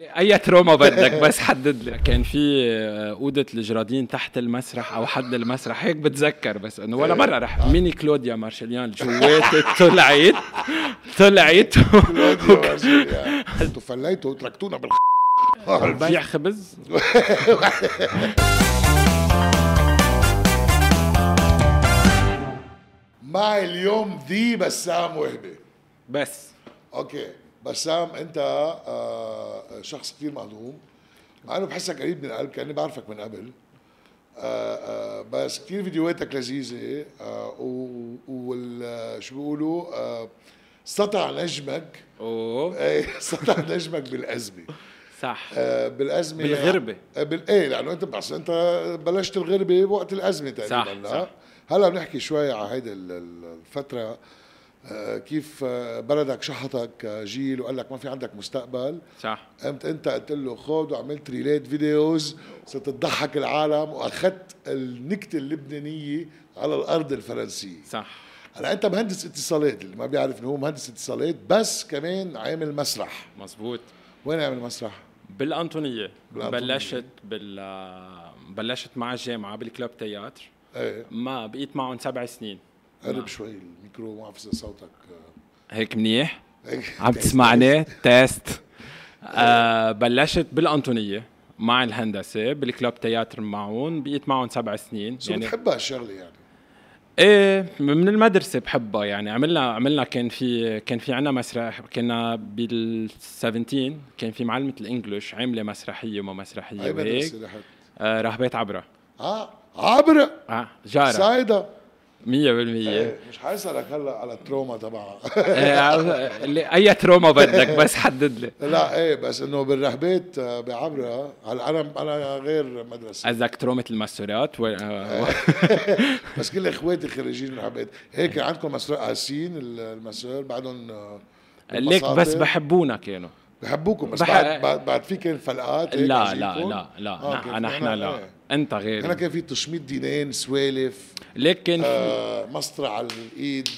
اي تروما بدك بس حدد لي. كان في آه، أوضة الجرادين تحت المسرح أو حد المسرح هيك بتذكر بس إنه ولا مرة رح. ميني كلوديا مارشليان جوات طلعت طلعت. أنتوا فليتوا وتركتونا بال بيع خبز؟ معي اليوم ذي بسام وهبة. بس. أوكي. بسام انت آه شخص كثير مهضوم مع انه بحسك قريب من القلب كاني بعرفك من قبل. آه آه بس كثير فيديوهاتك لذيذة. آه وال شو بيقولوا؟ آه سطع نجمك. أوه. إيه سطع نجمك بالأزمة. صح. آه بالأزمة بالغربة. آه بال إيه لأنه أنت بس أنت بلشت الغربة بوقت الأزمة تقريبا صح لا؟ صح. هلأ بنحكي شوي على هيدي الفترة. آه، كيف آه، بلدك شحطك آه، جيل وقال لك ما في عندك مستقبل. صح. قمت انت قلت له خذ وعملت related videos صرت تضحك العالم وأخذت النكتة اللبنانية على الأرض الفرنسية. صح. هلا انت مهندس اتصالات اللي ما بيعرف إنه هو مهندس اتصالات بس كمان عامل مسرح. مزبوط وين عامل مسرح؟ بالأنطونية. بالأنطونية. بلشت بال بلشت مع الجامعة بال club théâtre. إيه. ما بقيت معهم سبع سنين. قرب شوي الميكرو ما إذا صوتك آه، هيك منيح؟ عم تسمعني؟ test. آه بلشت بالأنطونية مع الهندسة بال club théâtre معهم بقيت معهم سبع سنين. شو بتحب هالشغله يعني؟ إيه من المدرسة بحبها يعني. عملنا عملنا كان في كان في عنا مسرح كنا بال 17 كان في معلمة ال English عاملة مسرحية وما مسرحية اي مدرسة رحت. آه راهبات عبرة. آه عبرة؟ آه جارة. سايدة. 100% إيه، مش حيسألك هلا على التروما تبعها. إيه، اللي- أي تروما بدك بس حدد لي. لا إيه بس إنه بالرهبات آه، بعبرة. هلا أنا أنا غير مدرسة. قصدك ترومة المسورات و... آه،. بس كل إخواتي خريجين رهبات هيك عندكم مسرح قاسين المسار بعدهم آه، ليك بس. بحبونا كانوا بحبوكم بس بح- بعد بعد, في كان فلقات لا لا عجيبكم؟ لا لا. آه، انا إحنا هنا- لا. إيه. أنت هنا غير كان في تشميط دينين سوالف في آه مسطرة على الإيد.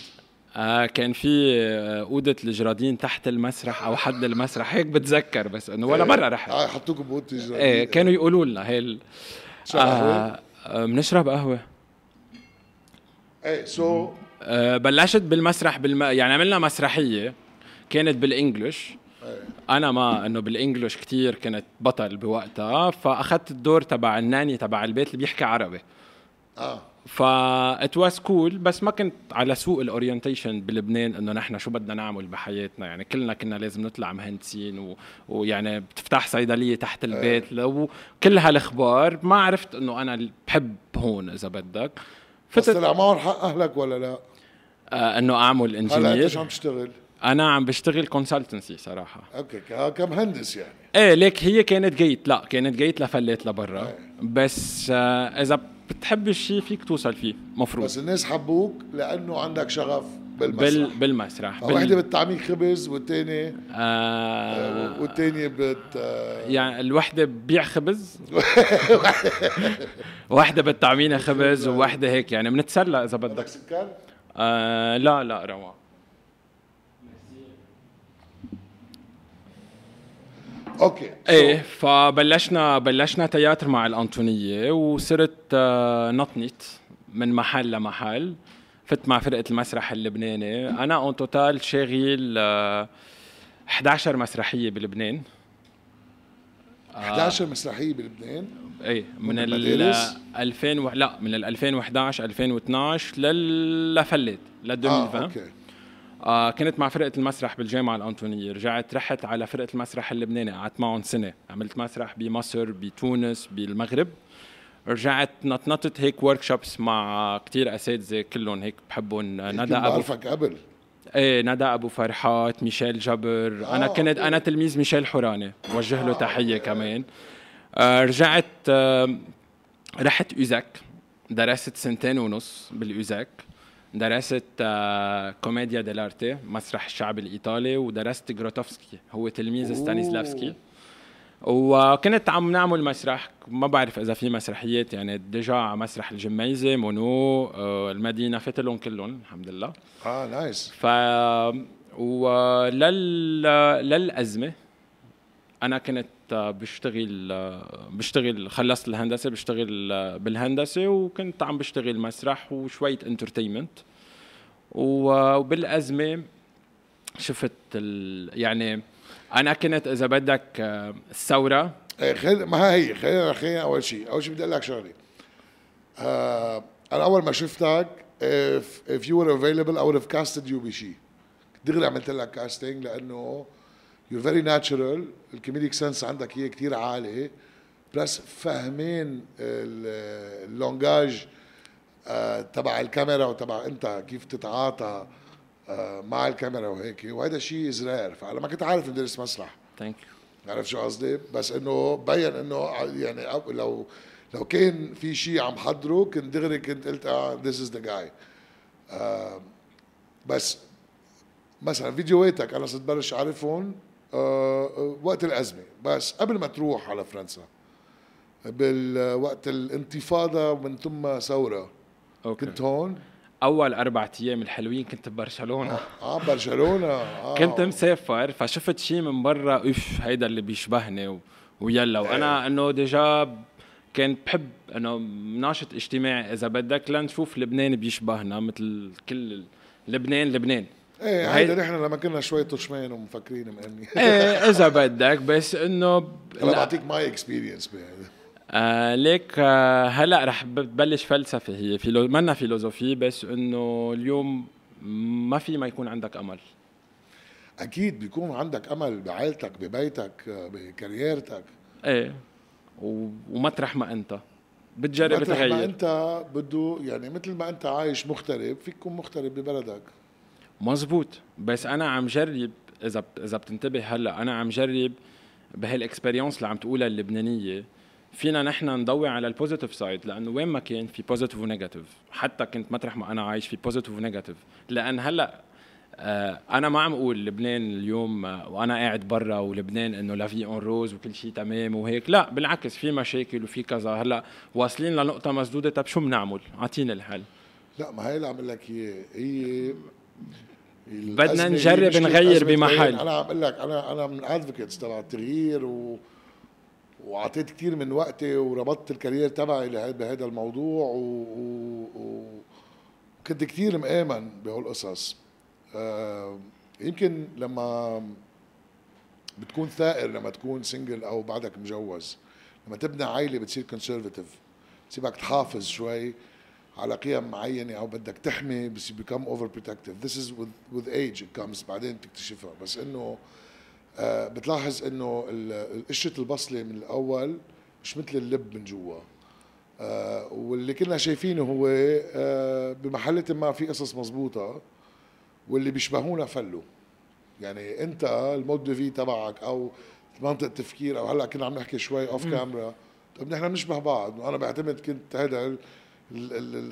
آه كان في آه، اوضه الجرادين تحت المسرح أو حد المسرح. هيك بتذكر بس إنه ولا مرة رحت. آه حطوكم بوت تجارية. إيه كانوا يقولوا لنا هي ال... شو قهوة؟ آه آه بنشرب قهوة. إيه سو آه بلشت بالمسرح بالم... يعني عملنا مسرحية كانت بال English. أنا ما إنه بال English كتير كنت بطل بوقتها فأخذت الدور تبع ال nanny تبع البيت اللي بيحكي عربي. آه. فا it was cool بس ما كنت على سوق ال orientation بلبنان إنه نحن شو بدنا نعمل بحياتنا. يعني كلنا كنا لازم نطلع مهندسين و... ويعني بتفتح صيدلية تحت البيت. لو كل هالأخبار ما عرفت إنه أنا بحب هون إذا بدك. بس فتت طلع معهم حق أهلك ولا لا؟ آه إنه أعمل هلا أنت شو engineer عم تشتغل؟ أنا عم بشتغل consultancy صراحة. okay ك- كمهندس يعني. إيه ليك هي كانت جيت لا كانت جيت لفلت لبرا. بس آه إذا بتحب الشيء فيك توصل فيه مفروض. بس الناس حبوك لأنه عندك شغف بال بالمسرح بالمسرح واحدة بتطعميك خبز والتاني آه والتانية بت آه، يعني الوحدة ببيع خبز؟ واحدة بتطعمينا خبز وواحدة هيك يعني بنتسلى إذا بدك. بدك سكر؟ آه لا لا روعة okay. إيه فبلشنا بلشنا théâtre مع الأنطونية وصرت آه نطنت من محل لمحل. فت مع فرقة المسرح اللبناني. أنا en total شاغل آه 11 مسرحية بلبنان. 11 مسرحية بلبنان؟ إيه من ال المدارس؟ 2000 و... لا من ال 2011 2012 لل لفلت ل آه 2020 okay. آه كنت مع فرقة المسرح بالجامعة الأنطونية. رجعت رحت على فرقة المسرح اللبناني قعدت معهم سنة. عملت مسرح بمصر بتونس بالمغرب. رجعت نطنطت هيك workshops مع كتير أساتذة كلهم هيك بحبهم. ندى أبو بعرفك قبل. إيه ندى أبو فرحات ميشيل جبر. آه، أنا كنت. أنا تلميذ ميشيل حوراني. وجه له آه، تحية okay. كمان. آه رجعت آه رحت USEK. درست سنتين ونص بال USEK. درست آه commedia dell'arte مسرح الشعب الإيطالي ودرست جروتوفسكي هو تلميذ. ستانيسلافسكي. وكنت عم نعمل مسرح ما بعرف إذا في مسرحيات يعني déjà على مسرح الجميزة مونو آه المدينة فتلهم كلهم الحمد لله. آه nice ف ولل للأزمة أنا كنت بشتغل بشتغل خلصت الهندسة بشتغل بالهندسة وكنت عم بشتغل مسرح وشوية انترتينمنت وبالأزمة شفت ال... يعني أنا كنت إذا بدك الثورة. إيه خل... ما هي خلينا خلينا أول شيء أول شيء بدي أقول لك شغلة. آه أنا أول ما شفتك if, if you were available I would have casted you بشيء دغري عملت لك casting لأنه you're very natural. ال comedic sense عندك هي كثير عالي. plus فاهمين ال language آه، تبع الكاميرا وتبع انت كيف تتعاطى آه، مع الكاميرا وهيك. وهذا شيء rare فانا ما كنت عارف ندرس مسرح. thank you عرفت شو قصدي؟ بس إنه بين إنه يعني لو لو كان في شيء عم حضره كنت دغري كنت قلت آه this is the guy بس مثلا فيديوهاتك أنا صرت بلش أعرفهم. وقت الازمه بس قبل ما تروح على فرنسا بالوقت الانتفاضة ومن ثم ثورة أوكي. كنت هون؟ أول أربع أيام الحلوين كنت ببرشلونة. آه, آه برشلونة. آه. كنت مسافر فشفت شيء من برا أوف هيدا اللي بيشبهني و... ويلا. وأنا إنه déjà كنت بحب إنه ناشط اجتماعي. إذا بدك لنشوف لبنان بيشبهنا مثل كل لبنان لبنان. إيه هيدا نحن لما كنا شوي طشمان ومفكرين مقني إيه إذا بدك بس إنه أنا بعطيك my experience بهذا. آه ليك آه هلأ رح ببلش فلسفة هي philo منا philosophie بس إنه اليوم ما في ما يكون عندك أمل. أكيد بيكون عندك أمل بعائلتك ببيتك ب career تك. إيه. ومطرح ما أنت. بتجرب تغير مطرح ما أنت بده يعني مثل ما أنت عايش مغترب فيك تكون مغترب ببلدك. مزبوط بس أنا عم جرب إذا إذا بتنتبه هلأ أنا عم جرب بهال experience اللي عم تقولها اللبنانية. فينا نحن نضوي على ال positive side لأنه وين ما كان في positive و negative حتى كنت مطرح ما أنا عايش في positive و negative لأن هلأ آه أنا ما عم أقول لبنان اليوم آه وأنا قاعد برا ولبنان إنه لا في en rose وكل شيء تمام وهيك. لا بالعكس في مشاكل وفي كذا. هلأ واصلين لنقطة مسدودة. طب شو بنعمل؟ أعطيني الحل. لا ما هي اللي عم لك هي هي بدنا نجرب نغير بمحل. أنا عم أقول لك أنا أنا من advocates تبع التغيير و وأعطيت كثير من وقتي وربطت ال career تبعي بهذا الموضوع و... و... وكنت كثير مآمن بهالقصص آه يمكن لما بتكون ثائر لما تكون single أو بعدك مجوز لما تبني عائلة بتصير conservative بتصيرك تحافظ شوي على قيم معينة أو بدك تحمي بس become over protective this is with age it comes بعدين بتكتشفها. بس إنه آه بتلاحظ إنه قشره البصلة من الأول مش مثل اللب من جوا. آه واللي كنا شايفينه هو آه بمحلة ما في قصص مزبوطة واللي بيشبهونا فلوا يعني أنت ال mode في تبعك أو منطق التفكير أو هلأ كنا عم نحكي شوي off camera طيب نحن بنشبه بعض. وأنا بعتمد كنت هذا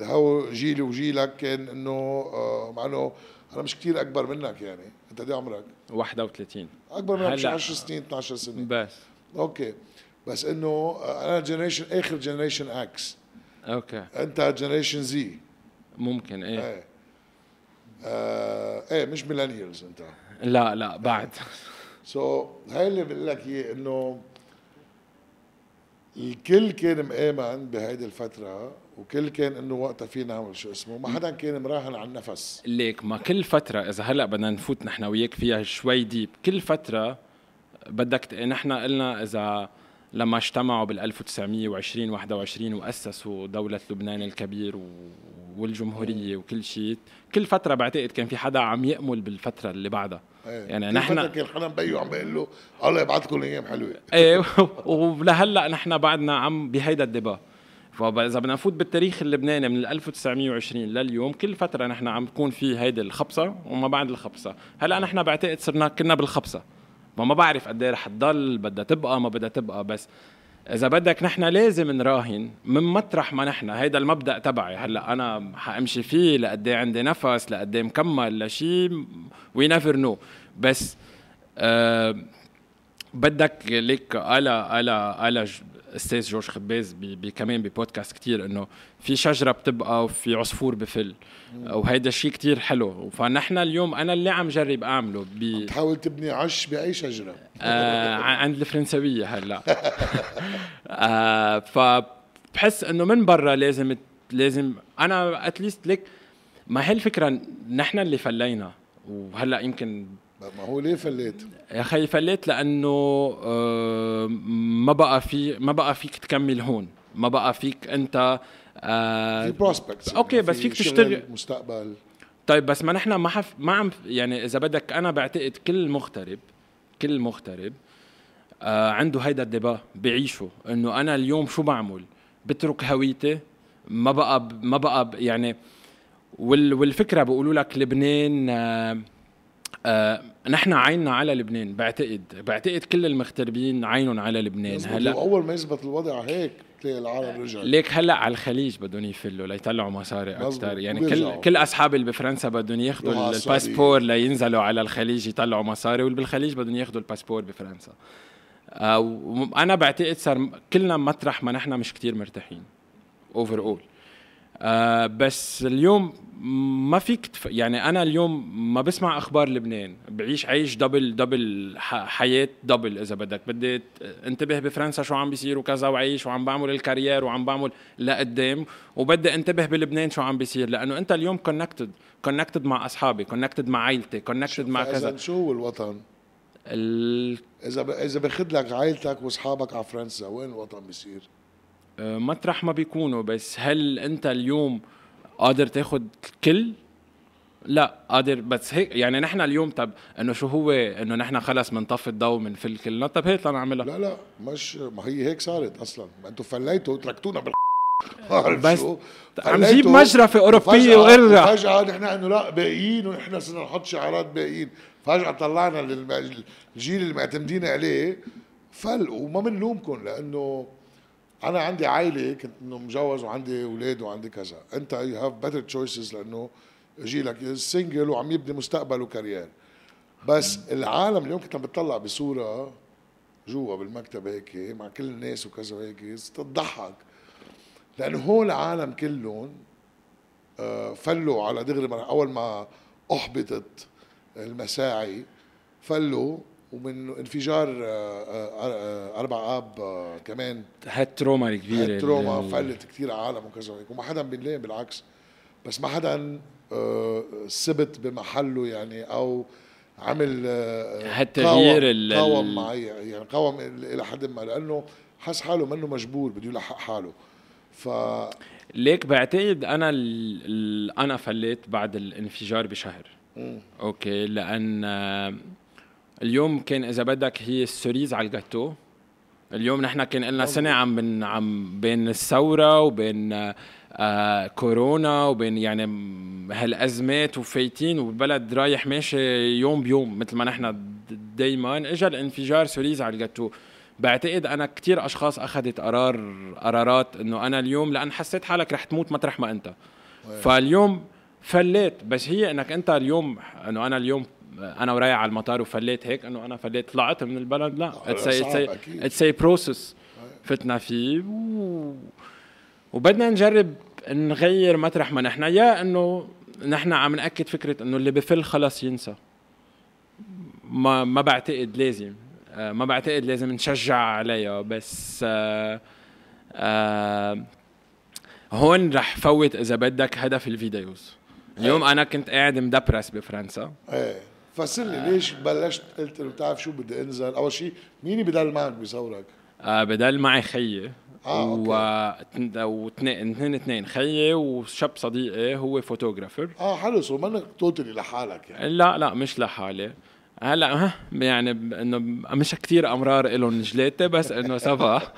هو جيلي وجيلك كان إنه آه، مع إنه أنا مش كثير أكبر منك يعني. أنت قد عمرك؟ 31 أكبر منك شي 10 سنين 12 سنة. بس. أوكي. بس إنه آه، أنا generation آخر generation X أوكي. أنت generation Z ممكن إيه. إيه. آه إيه مش millennials أنت. لا لا بعد. so, هاي اللي بقول لك هي إنه الكل كان مآمن بهيدي الفترة وكل كان إنه وقتها في نعمل شو اسمه ما حدا كان مراهن على النفس ليك ما كل فترة إذا هلأ بدنا نفوت نحن وياك فيها شوي deep كل فترة بدك نحن قلنا إذا لما اجتمعوا بال 1920 21 وأسسوا دولة لبنان الكبير والجمهورية وكل شيء كل فترة بعتقد كان في حدا عم يأمل بالفترة اللي بعدها. يعني نحن كان حدا مبيو عم بيقول له الله يبعث لكم أيام حلوة. إيه ولهلأ نحن بعدنا عم بهيدا الدبا فاذا بدنا نفوت بالتاريخ اللبناني من 1920 لليوم كل فترة نحن عم تكون في هيدي الخبصة وما بعد الخبصة. هلأ نحن بعتقد صرنا كنا بالخبصة. ما ما بعرف قد إيه رح تضل بدها تبقى ما بدها تبقى بس إذا بدك نحن لازم نراهن من مطرح ما نحن. هيدا المبدأ تبعي. هلأ أنا حأمشي فيه لقد إيه عندي نفس لقد إيه مكمل لشيء we never know بس أه بدك ليك على على على أستاذ جورج خباز بي بي كمان ببودكاست كتير إنه في شجرة بتبقى وفي عصفور بفل. وهيدا الشيء كتير حلو. فنحن اليوم أنا اللي عم جرب أعمله ب تحاول تبني عش بأي شجرة. آه عند الفرنسوية هلأ. آه فبحس إنه من برا لازم لازم أنا at least ليك ما هي الفكرة نحن اللي فلينا. وهلأ يمكن ما هو ليه فليت؟ يا خي فليت لأنه آه ما بقى في ما بقى فيك تكمل هون. ما بقى فيك أنت آه في prospects أوكي بس فيك تشتغل. مستقبل. طيب بس ما نحن ما حف ما عم يعني إذا بدك أنا بعتقد كل مغترب كل مغترب آه عنده هيدا ال débat بعيشه إنه أنا اليوم شو بعمل؟ بترك هويتي ما بقى ما بقى يعني والفكرة بيقولوا لك لبنان آه آه نحن عيننا على لبنان بعتقد بعتقد كل المغتربين عينهم على لبنان. هلا أول ما يزبط الوضع هيك تلاقي العالم رجع. ليك هلا على الخليج بدهم يفلوا ليطلعوا مصاري أكثر يعني كل كل اصحابي اللي بفرنسا بدهم ياخذوا ال passeport لينزلوا على الخليج يطلعوا مصاري واللي بالخليج بدهم ياخذوا ال passeport بفرنسا. آه أنا بعتقد صار كلنا مطرح ما نحن مش كتير مرتاحين. overall آه بس اليوم ما فيك تف... يعني أنا اليوم ما بسمع أخبار لبنان. بعيش عيش double double حياة double إذا بدك. بدي انتبه بفرنسا شو عم بيصير وكذا وعيش وعم بعمل ال career وعم بعمل لقدام وبدي انتبه بلبنان شو عم بيصير. لأنه أنت اليوم connected connected مع أصحابي connected مع عائلتي connected مع كذا. شو هو الوطن؟ ال... إذا ب... إذا باخذ لك عائلتك وأصحابك على فرنسا وين الوطن بيصير؟ مطرح ما بيكونوا بس هل انت اليوم قادر تاخذ الكل لا قادر بس هيك يعني نحن اليوم طب إنه شو هو؟ إنه نحن خلص بنطفي الضوء من في الكل طب هيك نعملها لا لا مش ما هي هيك صارت أصلا. ما أنتم فليتوا تركتونا بال بس عم جيب مجرفه أوروبية وإرجع. فجاه نحن انه لا باقيين ونحن صرنا نحط شعارات باقيين. فجأة طلعنا الجيل اللي معتمدين عليه فل وما بنلومكم لأنه أنا عندي عائلة كنت إنه مجوز وعندي أولاد وعندي كذا. أنت you have better choices لأنه جيلك single وعم يبني مستقبل و career بس العالم اليوم كنت عم بتطلع بصورة جوا بالمكتب هيك مع كل الناس وكذا هيك تضحك. لأنه هو العالم كلهم آه، فلوا على دغري أول ما أحبطت المساعي فلوا ومن انفجار آه، آه، آه، أربع آب كمان. هال trauma الكبيرة هال trauma فلت كثير عالم وكذا وهيك وما حدا بينلام بالعكس. بس ما حدا ثبت بمحله يعني أو عمل هالتغيير قاوم معي يعني قاوم إلى حد ما لأنه حس حاله منه مجبور بده يلحق حاله. ف ليك بعتقد أنا أنا فليت بعد الانفجار بشهر. م. okay لأن اليوم كان إذا بدك هي ال cerise على الجاتو اليوم نحن كان لنا سنه عم بن عم بين الثورة وبين آه كورونا وبين يعني هالأزمات وفايتين والبلد رايح ماشي يوم بيوم مثل ما نحن دائما اجى الانفجار cerise على الجاتو بعتقد أنا كثير أشخاص أخذت قرار قرارات إنه أنا اليوم لأن حسيت حالك رح تموت مطرح ما أنت. فاليوم فليت. بس هي إنك أنت اليوم إنه أنا اليوم أنا ورايح على المطار وفليت هيك إنه أنا فليت طلعت من البلد لا it's a process فتنا فيه و... وبدنا نجرب نغير مطرح ما نحن. يا إنه نحن عم نأكد فكرة إنه اللي بفل خلص ينسى. ما ما بعتقد لازم. آه، ما بعتقد لازم نشجع عليها بس آه آه هون رح فوت إذا بدك هدف ال videos. اليوم أنا كنت قاعد مدبرس بفرنسا. إيه. فسرني ليش بلشت؟ قلت له بتعرف شو بدي انزل؟ أول شيء مين بدل معك بيصورك؟ آه بدل معي خيي. آه okay. واثنين اثنين اثنين. خيي وشاب صديقي هو photographer. آه حلو سو منك توتالي لحالك يعني. لا لا مش لحالي. هلأ ها يعني إنه مش كثير أمرار لهم جلاتي بس إنه سافا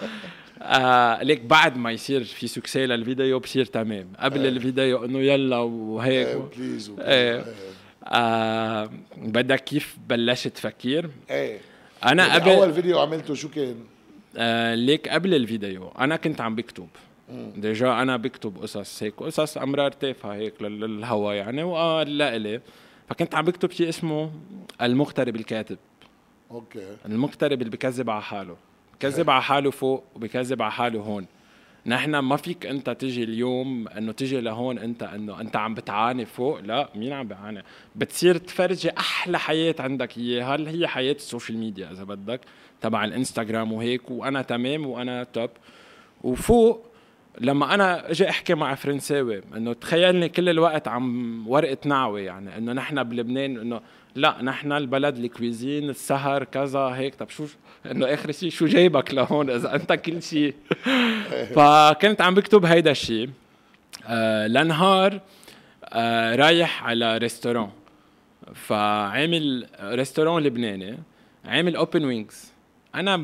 آه ليك بعد ما يصير في سكسي للفيديو بصير تمام. قبل إيه. الفيديو إنه يلا وهيك إيه وبليز إيه آه. بدك كيف بلشت تفكر إيه. أنا يعني قبل أول فيديو عملته شو كان؟ آه ليك قبل الفيديو. أنا كنت عم بكتب. déjà أنا بكتب قصص هيك قصص أمرار تافهة هيك للهوا يعني وآه لإلي فكنت عم بكتب شيء اسمه المغترب الكاتب. okay. المغترب اللي بكذب على حاله. بكذب على حاله فوق وبكذب على حاله هون. نحن ما فيك انت تجي اليوم انه تجي لهون انت انه انت عم بتعاني فوق. لا مين عم بيعاني؟ بتصير تفرجي أحلى حياة عندك اياها اللي هي حياة ال social media إذا بدك؟ تبع الإنستغرام وهيك وأنا تمام وأنا top وفوق لما أنا أجي أحكي مع فرنساوي إنه تخيلني كل الوقت عم ورقة نعوة يعني إنه نحن بلبنان إنه لا نحن البلد ال cuisine السهر كذا هيك. طب شو إنه آخر شيء شو جايبك لهون؟ إذا أنت كل شيء فكنت عم بكتب هيدا الشيء آه لنهار آه رايح على restaurant فعامل restaurant لبناني عامل open wings أنا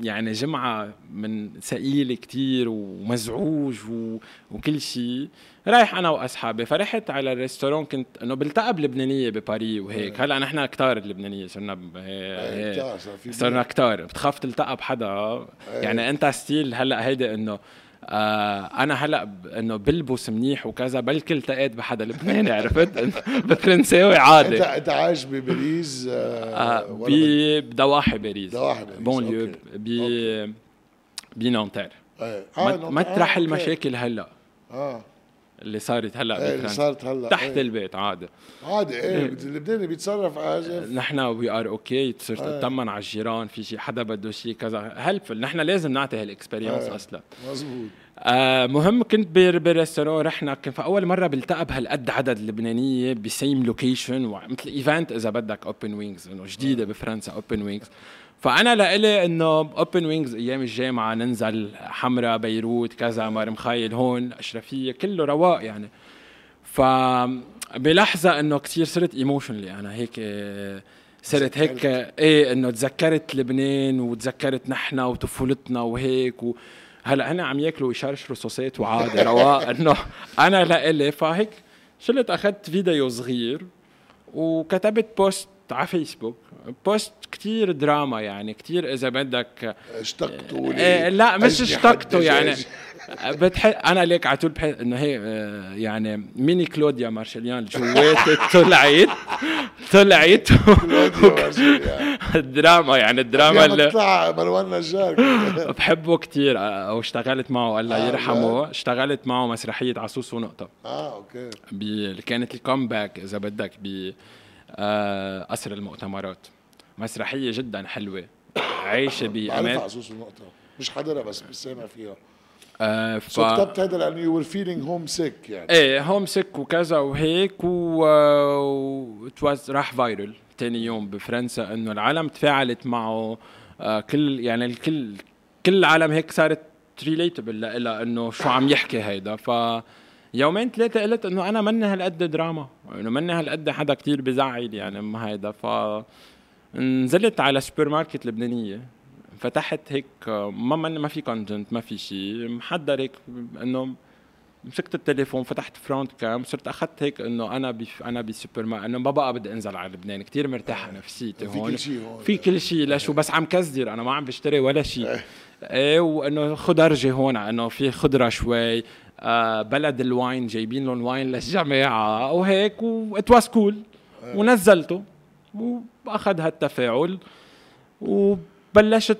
يعني جمعة من ثقيله كتير ومزعوج و... وكل شيء رايح أنا وأصحابي فرحت على ال restaurant كنت إنه بلتقى بلبنانية بباري وهيك. إيه. هلأ نحن كتار اللبنانية صرنا ب... إيه، صرنا كتار. بتخاف تلتقى بحدا. إيه. يعني أنت still هلأ هيدي إنه آه أنا هلأ إنه بلبس منيح وكذا بلكي التقيت بحدا لبناني عرفت؟ بفرنساوي عادي. انت أنت عايش بباريس آه آه بدواحي باريس. دواحي باريس بونليو ب بنانتير. آه مطرح المشاكل هلأ. آه. اللي صارت هلأ إيه اللي صارت هلأ تحت إيه. البيت عادي. عادي إيه اللبناني بيتصرف as if نحن we are okay تصير تطمن على الجيران في شيء حدا بده شيء كذا. helpful نحن لازم نعطي هال experience إيه. أصلا. مزبوط آه مهم كنت بال restaurant رحنا كان في أول مرة بلتقى بهالقد عدد لبنانية ب same location مثل event إذا بدك open wings إنه جديدة بفرنسا open wings فأنا لإلي إنه open wings أيام الجامعة ننزل حمرة بيروت كذا مار مخايل هون أشرفية كله رواق يعني. ف بلحظة إنه كثير صرت emotionally أنا هيك صرت هيك إيه إنه تذكرت لبنان وتذكرت نحن وطفولتنا وهيك و هلأ هن عم ياكلوا ويشرشروا صوصات وعادي رواق. إنه أنا لإلي فهيك شلت أخذت فيديو صغير وكتبت post على فيسبوك post كتير دراما يعني كتير إذا بدك اشتقتوا إيه لا مش اشتقتوا يعني. بتح... أنا ليك على طول بحس إنه هي آه، يعني ميني كلوديا مارشاليان جواتي طلعت طلعت. الدراما يعني الدراما اللي طلع مروان نجار. بحبه كثير آه، واشتغلت معه الله آه يرحمه. اشتغلت معه مسرحية عصوص ونقطة. آه okay. بي... كانت ال comeback إذا بدك ب آه قصر المؤتمرات. مسرحية جدا حلوة. عايشة بامان عصوص ونقطه مش حضرها بس سامع فيها. آه ف... so كتبت هذا لأنه you feeling homesick يعني. إيه homesick وكذا وهيك و was راح viral ثاني يوم بفرنسا إنه العالم تفاعلت معه. آه كل يعني الكل كل العالم هيك صارت relatable لها إنه شو عم يحكي هيدا. ف يومين ثلاثة قلت إنه أنا مني هالقد دراما إنه مني هالقد حدا كتير بزعل يعني ما هيدا. ف نزلت على سوبر ماركت لبنانية فتحت هيك ما من ما في content ما في شيء محضر هيك إنه مسكت التليفون فتحت front cam صرت أخذت هيك إنه أنا أنا بسوبر ما إنه ما بقى بدي أنزل على لبنان كثير مرتاحة نفسيتي هون في كل شيء هون. في كل شيء لشو بس عم كزدر أنا ما عم بشتري ولا شيء إيه. إيه وإنه خضرجي هون إنه في خضرة شوي. آه بلد ال wine جايبين لهم wine للجماعه وهيك و it was cool ونزلته. واخذ هالتفاعل وبلشت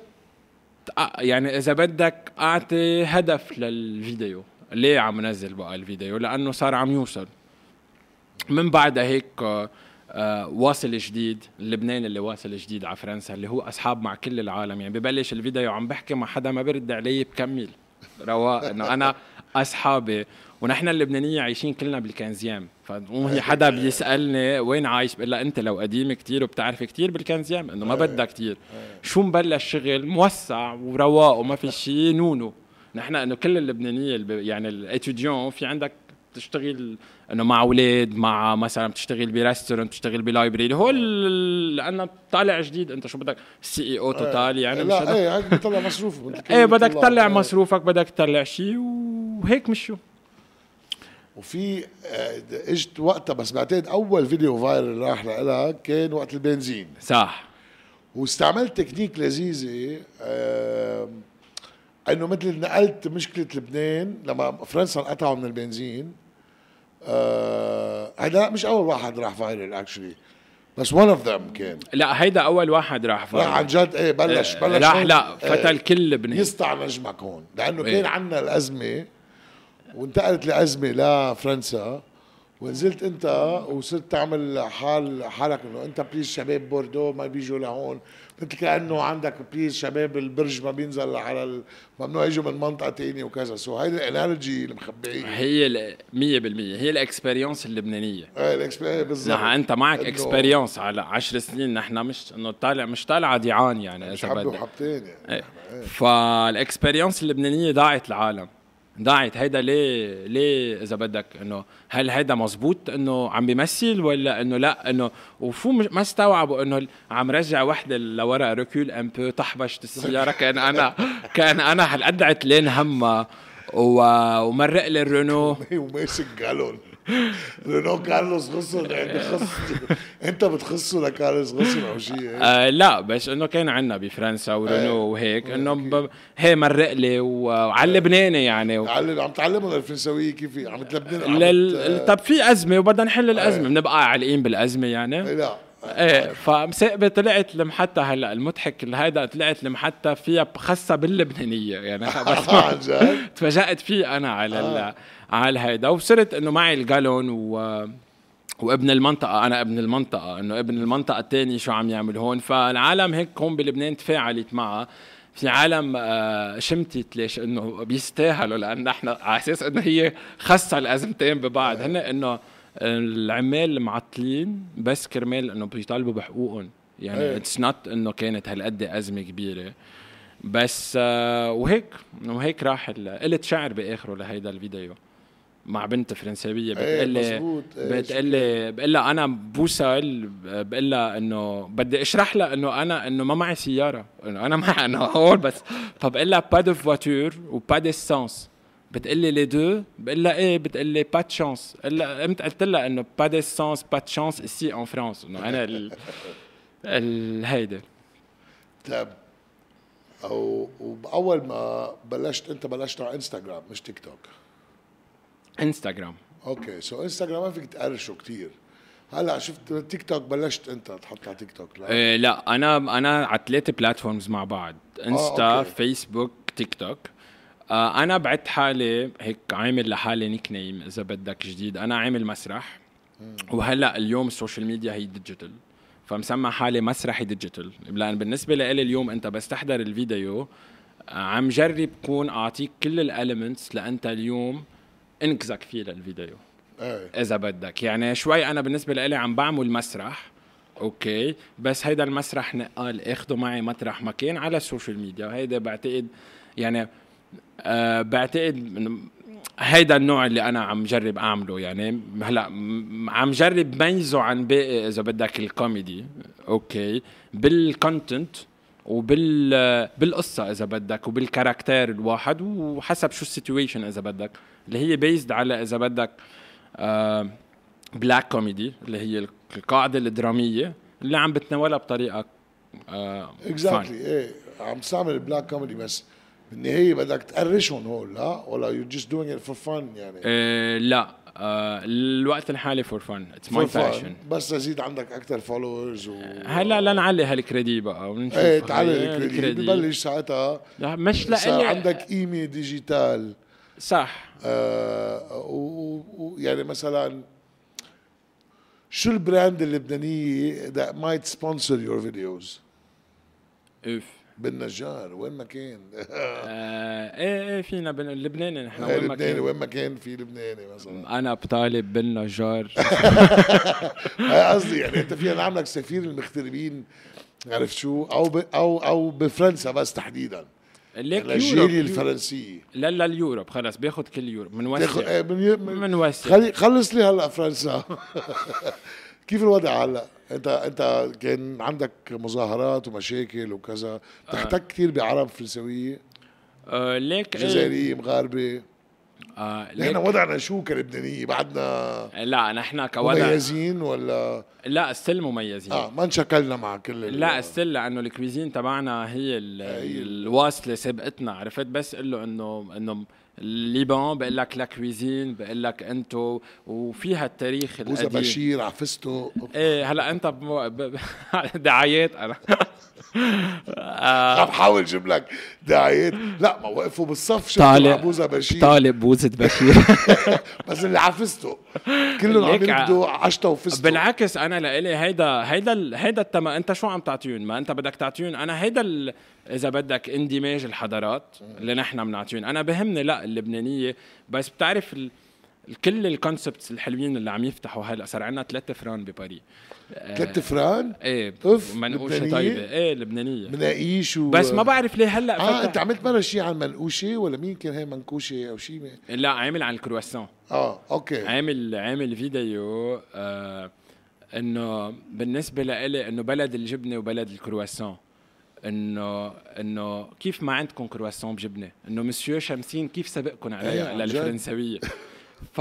يعني إذا بدك أعطي هدف للفيديو. ليه عم نزل بقى الفيديو؟ لأنه صار عم يوصل. من بعدها هيك آه واصل جديد. اللبناني اللي واصل جديد على فرنسا اللي هو أصحاب مع كل العالم. يعني ببلش الفيديو عم بحكي مع حدا ما برد علي بكمل. رواق إنه أنا أصحابي ونحن اللبنانية عايشين كلنا بال quinzième. فهي حدا بيسألني وين عايش؟ بقول لها أنت لو قديم كتير وبتعرف كتير بال quinzième. إنه ما إيه. بدها كتير. إيه. شو مبلش شغل؟ موسع ورواق وما في شيء non non. نحن إنه كل اللبنانية يعني ال étudiants في عندك تشتغل إنه مع أولاد مع مثلا بتشتغل ب restaurant بتشتغل ب library هو لأنه طالع جديد أنت شو بدك؟ CEO توتال يعني مش لا إيه هيك بتطلع مصروف إيه بدك تطلع مصروفك بدك تطلع شيء وهيك مشو وفي آه، إجت وقتها بس بعتقد أول فيديو viral راح لها كان وقت البنزين. صح. واستعملت تكنيك لذيذة آه إنه مثل نقلت مشكلة لبنان لما فرنسا انقطعوا من البنزين آه هذا مش أول واحد راح viral actually بس ون اوف ذم كان لا هيدا أول واحد راح راح عن جد إيه بلش آه، بلش راح لا فتى إيه، الكل لبنان يسطع نجمك هون. لأنه إيه. كان عندنا الأزمة وانتقلت الازمه لفرنسا ونزلت أنت وصرت تعمل حال حالك إنه أنت بليز شباب بوردو ما بيجوا لهون. مثل كأنه عندك بليز شباب البرج ما بينزل على ال- ممنوع يجوا من منطقة تانية وكذا. سو هيدي الإنرجي المخبئيه هي ال- 100% هي الإكسبيرينس اللبنانية. إيه الإكسبيرينس بالضبط. نحن أنت معك إكسبيرينس على 10 سنين. نحن مش إنه طالع مش طالعه ديعان يعني مش اذا بدك. وحبتين يعني. إيه. فالإكسبيرينس اللبنانية ضاعت العالم. ضاعت هيدا ليه ليه إذا بدك إنه هل هيدا مزبوط إنه عم بيمثل ولا إنه لأ؟ إنه وفو ما استوعبوا إنه عم رجع وحدة لورا ركول ان بو طحبشت السيارة. كان أنا كان أنا هالقد عتلان همها ومرق لي الرونو وماسك جالون رينو كارلوس غصن يعني بخص انت بتخصه لكارلوس غصن أو شيء. آه لا بس انه كان عندنا بفرنسا ورونو وهيك انه ب- هي مرق لي وعلى اللبناني يعني و- عم تعلمهم الفرنسويه كيف عم تلبنن عم لل... طب في ازمه وبدنا نحل الازمه بنبقى عالقين بالازمه يعني لا إيه فمساقبة طلعت المحطة هلا المضحك هيدا طلعت المحطة فيها خاصة باللبنانية يعني بس جد؟ تفاجأت فيه أنا على ال... على هيدا. وصرت إنه معي الجالون و وابن المنطقة أنا ابن المنطقة إنه ابن المنطقة الثاني شو عم يعمل هون. فالعالم هيك هون بلبنان تفاعلت معها في عالم آه، شمتت ليش إنه بيستاهلوا لأن نحن على أساس إنه هي خاصة الأزمتين ببعض. هن إنه العمال معطلين بس كرمال إنه بيطالبوا بحقوقهم. يعني إيه. it's not إنه كانت هالقد أزمة كبيرة. بس آه، وهيك وهيك راح قلت شعر بآخره لهيدا الفيديو مع بنت فرنساوية بتقلي مزبوط إيه، بتقلي بقول لها أنا بوصل بقول لها إنه بدي أشرح لها إنه أنا إنه ما معي سيارة. إنه أنا معي إنه هون بس. فبقول لها pas de voiture و pas d'essence بتقول لي les deux بقول لها إيه بتقول لي pas de chance قمت قلت لها إنه pas d'essence pas de chance ici en France إنه أنا ال ال هيدا. طب أو واول ما بلشت أنت بلشت على انستغرام مش تيك توك انستغرام okay. so انستغرام ما فيك تقرشه كتير. هلا شفت تيك توك بلشت أنت تحط على تيك توك لا؟ إيه لا. أنا أنا على ثلاثة platforms مع بعض. انستا okay. فيسبوك تيك توك آه أنا بعت حالي هيك عامل لحالي nickname إذا بدك جديد. أنا عامل مسرح. وهلأ اليوم ال social media هي digital فمسمى حالي مسرحي digital لأن بالنسبة لي اليوم أنت بس تحضر الفيديو آه، عم جرب كون أعطيك كل ال elements لأنت اليوم engage ك فيه للفيديو. إيه. إذا بدك. يعني شوي أنا بالنسبة لي عم بعمل مسرح. okay. بس هيدا المسرح نقال اخده معي مطرح مكان على ال social media وهيدا بعتقد يعني آه بعتقد هيدا النوع اللي أنا عم جرب أعمله. يعني هلا عم جرب ميزه عن باقي إذا بدك الكوميدي. okay. بال content وبال بالقصة إذا بدك وبال character الواحد وحسب شو ال situation إذا بدك. اللي هي بيزد على إذا بدك black comedy اللي هي القاعدة الدرامية اللي عم بتناولها بطريقة آه exactly إيه عم تستعمل black comedy بس بالنهاية بدك تقرشهم هول لا ولا you just doing it for fun يعني؟ آه لا. آه الوقت الحالي for fun it's my. passion بس تزيد عندك أكثر فولورز و هلا لنعلي هالكريدي بقى ونشوف. إيه تعال هاي الكريديت ببلش ساعتها. لا، مش لإلي. عندك قيمه ديجيتال صح. آه ويعني مثلا شو البراند اللبنانية that might sponsor your videos اوف بالنجار وين ما كان. آه إيه إيه فينا بن... لبناني نحن وين ما لبناني كان. وين ما كان في لبناني مثلا. أنا بطالب بالنجار. قصدي يعني أنت فينا نعملك سفير المغتربين عرفت شو؟ أو ب أو أو بفرنسا بس تحديدا. ليك الجاليه الفرنسيه لا لا اليوروب خلص بياخد كل يوروب تاخد منوسع إيه، من ي- من منوسع خلي خلص لي هلا فرنسا. كيف الوضع هلا؟ انت انت كان عندك مظاهرات ومشاكل وكذا بتحتك كثير بعرب فرنسويه آه ليك إيه؟ جزائرية مغاربة؟ آه نحن ليك وضعنا شو كلبنانية؟ بعدنا لا نحن كوضع مميزين ولا؟ لا ستيل مميزين. آه ما انشكلنا مع كل لا ستيل لأنه الكويزين تبعنا هي هي ال- الواصلة سابقتنا عرفت؟ بس قل له انه إنه الليبان بقول لك لا كويزين بقول لك انتو وفيها التاريخ بوزة القديم. بشير عفسته إيه هلا أنت بمو... ب... ب... دعايات أنا. عم حاول جيب لك دعايات لا ما وقفوا بالصف مع بوزة بشير. طالب بوزة بشير. بس اللي عفسته كلهم عم يبدوا أشطة وفستق. بالعكس أنا لإلي هيدا هيدا ال- هيدا التم... أنت شو عم تعطيون؟ ما أنت بدك تعطيون. أنا هيدا ال... إذا بدك اندماج الحضارات اللي نحن بنعطيون أنا بهمني لا اللبنانية بس بتعرف ال... كل ال concepts الحلوين اللي عم يفتحوا هلا صار عندنا ثلاثة فران بباريس. ثلاث فران؟ إيه أوف، منقوشة لبنانية؟ طيبة. إيه لبنانية. مناقيش و بس ما بعرف ليه هلأ آه فتح. أنت عملت مرة شيء عن منقوشة ولا مين كان هي منكوشه أو شيء لا عامل عن الكرواسون. آه okay. عامل عامل فيديو آه إنه بالنسبة لإلي إنه بلد الجبنة وبلد الكرواسون. إنه إنه كيف ما عندكم كرواسون بجبنة إنه مسيو شمسين كيف سبقكم إيه، عليها جد. للفرنسويه ف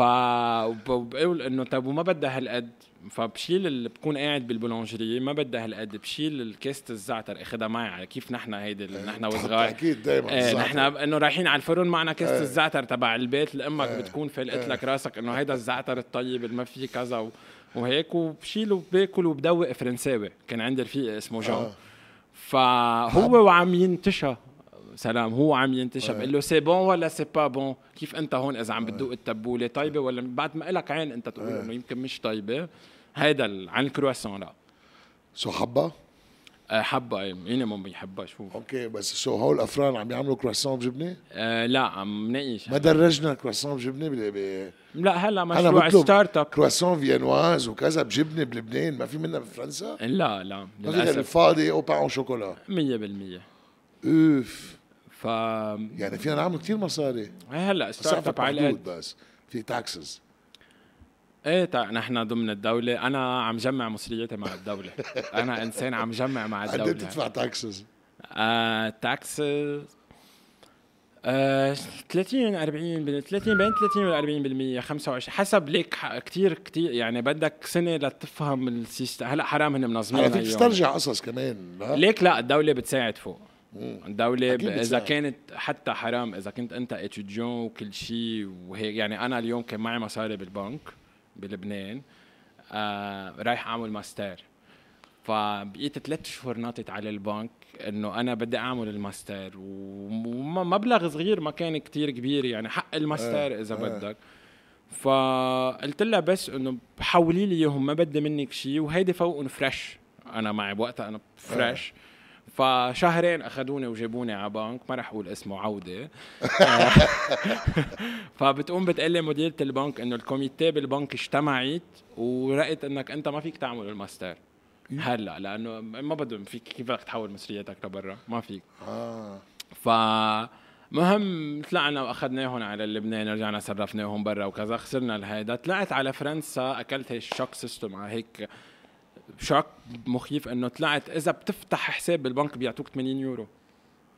وبقول إنه طب وما بدها هالقد فبشيل اللي بكون قاعد بال boulangerie ما بدها هالقد بشيل الكاسة الزعتر أخذها معي على كيف نحن هيدي نحن وصغار أكيد دائما إيه نحن إنه رايحين على الفرن معنا كاسة إيه. الزعتر تبع البيت اللي أمك إيه. بتكون فلقت إيه. لك راسك إنه هيدا الزعتر الطيب اللي ما فيه كذا و- وهيك وبشيل وباكل وبدوق فرنساوي كان عندي رفيق اسمه جون آه. فهو وعم ينتشى سلام هو عم ينتشى إيه. بقول له c'est bon ولا c'est pas bon كيف أنت هون إذا عم بتدوق التبولة؟ طيبة ولا بعد ما لك عين أنت تقول إيه. إنه يمكن مش طيبة. هيدا عن الكرواسون لا. so حبة. أه، حبة إيه مين ما بيحبها شو okay بس so هول الافران عم يعملوا كرواسون بجبنة؟ أه لا عم ناقش ما درجنا كرواسون بجبنة بال- ب- لا هلا مشروع ستارت اب كرواسون فينواز وكذا بجبنة بلبنان ما في منها بفرنسا؟ لا لا ما في غير للأسف. الفاضي أو pain au chocolat 100% أوف. ف يعني فينا نعمل كثير مصاري. هلا start up على بس. في taxes إيه تا نحن ضمن الدولة. أنا عم جمع مصرياتي مع الدولة. أنا إنسان عم جمع مع قد إيه الدولة. بتدفع taxes آه taxes آه 30 40 بال- 30 بين 30 و 40 بالمية 25 حسب ليك كتير كتير. يعني بدك سنة لتفهم ال system هلا حرام هن منظمين على فيك. تسترجع قصص كمان لا ليك لا الدولة بتساعد فوق. الدولة ب... إذا. كانت حتى حرام إذا كنت أنت étudiant وكل شيء وهيك. يعني أنا اليوم كان معي مصاري بالبنك. بلبنان آه رايح أعمل ماستر. فبقيت ثلاث شهور ناطط على البنك إنه أنا بدي أعمل الماستر ومبلغ صغير ما كان كتير كبير يعني حق الماستر إذا بدك. فقلت لها بس إنه حولي لي إياهم ما بدي منك شيء وهيدي فوقهم fresh أنا معي بوقتها أنا fresh فشهرين أخذوني وجابوني على بنك ما رح أقول اسمه عودة. فبتقوم بتقلي مديرة البنك إنه ال committee بالبنك اجتمعت ورأت إنك أنت ما فيك تعمل الماستر. هلا لأنه ما بدهم فيك كيف بدك تحول مصرياتك لبرا؟ ما فيك. آه. ف مهم طلعنا واخذناهم على لبنان رجعنا صرفناهم برا وكذا خسرنا الهيدا. طلعت على فرنسا أكلت هي ال shock system على هيك shock مخيف إنه طلعت. إذا بتفتح حساب بالبنك بيعطوك 80 يورو.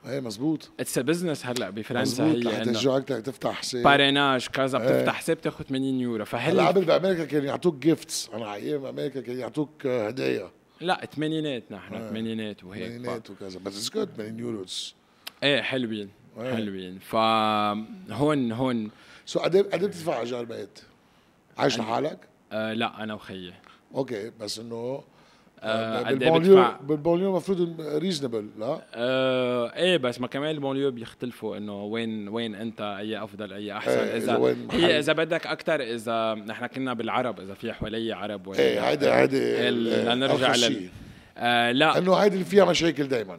إيه مزبوط. it's business هلأ بفرنسا مزبوط. هي تشجعك بدك تفتح حساب؟ parrainage كذا إيه. بتفتح حساب تاخذ 80 يورو. هلأ فهل قبل بأمريكا كانوا يعطوك gifts أنا أيام أمريكا كانوا يعطوك آه، هدايا. لا ثمانينات نحن ثمانينات وهيك. ف... مليونات وكذا. بس it's good 80 يورو. إيه حلوين إيه. حلوين. فهون هون so قد إيه قد إيه بتدفع ايجار بيت؟ عايش لحالك؟ آه لا أنا وخيي. okay بس انه بال banlieue؟ بال banlieue المفروض reasonable لا؟ آه إيه بس ما كمان ال banlieue بيختلفوا انه وين وين انت اي افضل اي احسن إذا اذا وين. هي اذا بدك أكثر اذا نحن كنا بالعرب اذا في حوالي عرب ولا إيه هيدي هيدي لنرجع لل. آه لا انه هيدي اللي فيها مشاكل دائما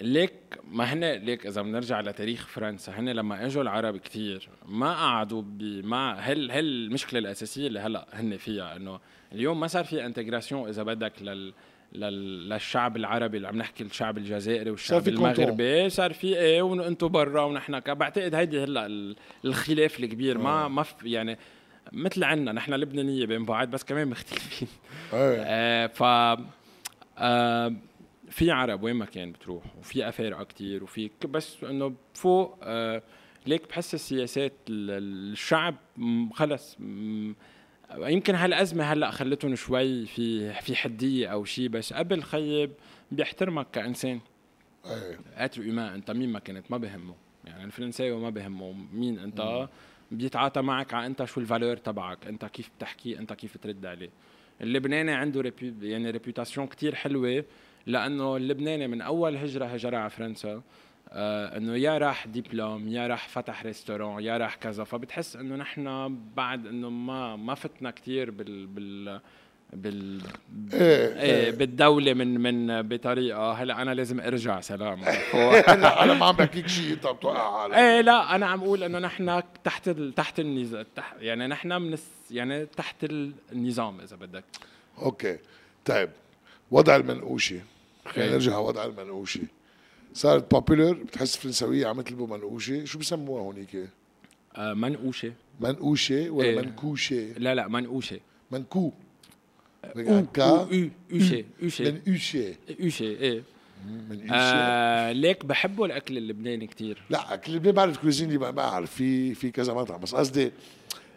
ليك ما هن ليك اذا بنرجع لتاريخ فرنسا هن لما اجوا العرب كثير ما قعدوا بما هل هل المشكلة الاساسيه اللي هلا هن فيها انه اليوم ما صار في انتجراسيون إذا بدك لل لل- للشعب العربي اللي عم نحكي الشعب الجزائري والشعب. المغربي صار في إيه وأنتم برا ونحن بعتقد هيدي هلأ ال- الخلاف الكبير ما ما في يعني مثل عنا نحن لبنانية بين بعض بس كمان مختلفين. إيه آه ف آه في عرب وين ما كان بتروح وفي أفارقة كتير وفي بس إنه فوق آه ليك بحس السياسات ال- الشعب خلص يمكن هالأزمة هلأ خلتهم شوي في في حدية أو شيء بس قبل خيب بيحترمك كإنسان. إيه. être humain أنت مين ما كنت؟ ما بهمه. يعني الفرنساوي ما بهمه. مين أنت؟ بيتعاطى معك على أنت شو ال valeur تبعك. أنت كيف بتحكي؟ أنت كيف ترد عليه. اللبناني عنده répu يعني réputation كتير حلوة لأنه اللبناني من أول هجرة هجرها على فرنسا. إنه يا راح دبلوم يا راح فتح restaurant يا راح كذا. فبتحس إنه نحن بعد إنه ما ما فتنا كتير بال بال بال إيه إيه. بالدولة من من بطريقة هلا أنا لازم أرجع سلام. لا أنا ما عم بحكيك شيء انت عم توقع إيه لا أنا عم أقول إنه نحن تحت ال... تحت النظام تح... يعني نحن من الس... يعني تحت النظام إذا بدك. okay. طيب وضع المنقوشة. خلينا خير. نرجع وضع المنقوشة. صارت popular بتحس فرنساويه عم يطلبوا منقوشة. شو بسموها هونيك آه منقوشة. منقوشة ولا إيه. منكوشة؟ لا لا منقوشة. منكو. أو كا. أو أوشة أوشة. منقوشه أوشة. إيه. منقوشه آه ليك بحبوا الأكل اللبناني كتير. لا أكل لبنان بعرف cuisine ما بعرف في في كذا مطعم. بس قصدي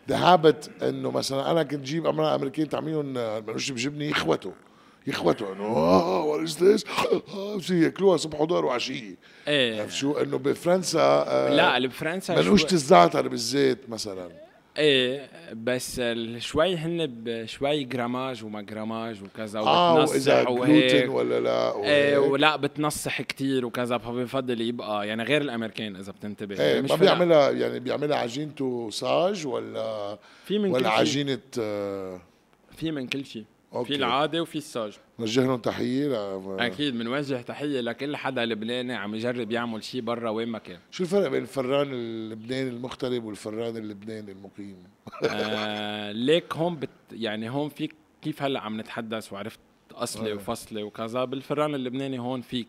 the habit إنه مثلا أنا كنت جيب امراه امريكيه تعملهم المنوش بجبني يخوتوا يخوتوا أنه آه what is this ياكلوها صبح وظهر وعشية. إيه. شو؟ أنه بفرنسا آه لا بفرنسا منقوشة شوي- الزعتر بالزيت مثلا؟ إيه بس شوي هن بشوي grammage وما grammage وكذا آه وإذا جلوتين ولا لا إيه. ولا بتنصح كتير وكذا فبفضل يبقى يعني غير الأمريكان إذا بتنتبه. إيه مش ما. بيعملها يعني بيعملها عجينته صاج ولا في من كل ولا عجينة آه في من كل شيء. okay. في العادي وفي الصاج نوجه لهم تحية ل- أكيد بنوجه تحية لكل حدا لبناني عم يجرب يعمل شيء برا وين ما كان شو الفرق بين الفران اللبناني المغترب والفران اللبناني المقيم؟ آه ليك هون بت يعني هون فيك كيف هلأ عم نتحدث وعرفت اصلي آه. وفصلي وكذا بالفران اللبناني هون فيك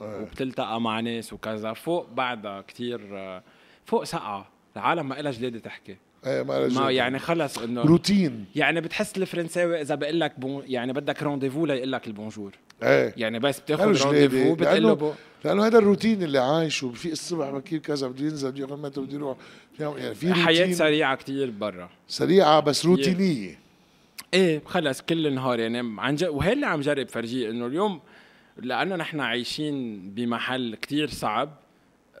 آه. وبتلتقى مع ناس وكذا فوق بعدها كتير آه، فوق سقعة العالم ما إلها جلادة تحكي إيه ما, ما يعني خلص إنه روتين. يعني بتحس الفرنساوي إذا بقول لك bon يعني بدك rendez-vous ليقول لك ال bonjour. إيه. يعني بس بتاخذ rendez-vous بتقول له bon لأنه هذا الروتين اللي عايشه في الصبح بكير كذا بده ينزل بده ياخذ métro بده يروح. يعني في حياة روتين. سريعة كتير برا. سريعة بس روتينية. إيه خلص كل النهار يعني عن جد وهي اللي عم جرب فرجيه إنه اليوم لأنه نحن عايشين بمحل كتير صعب.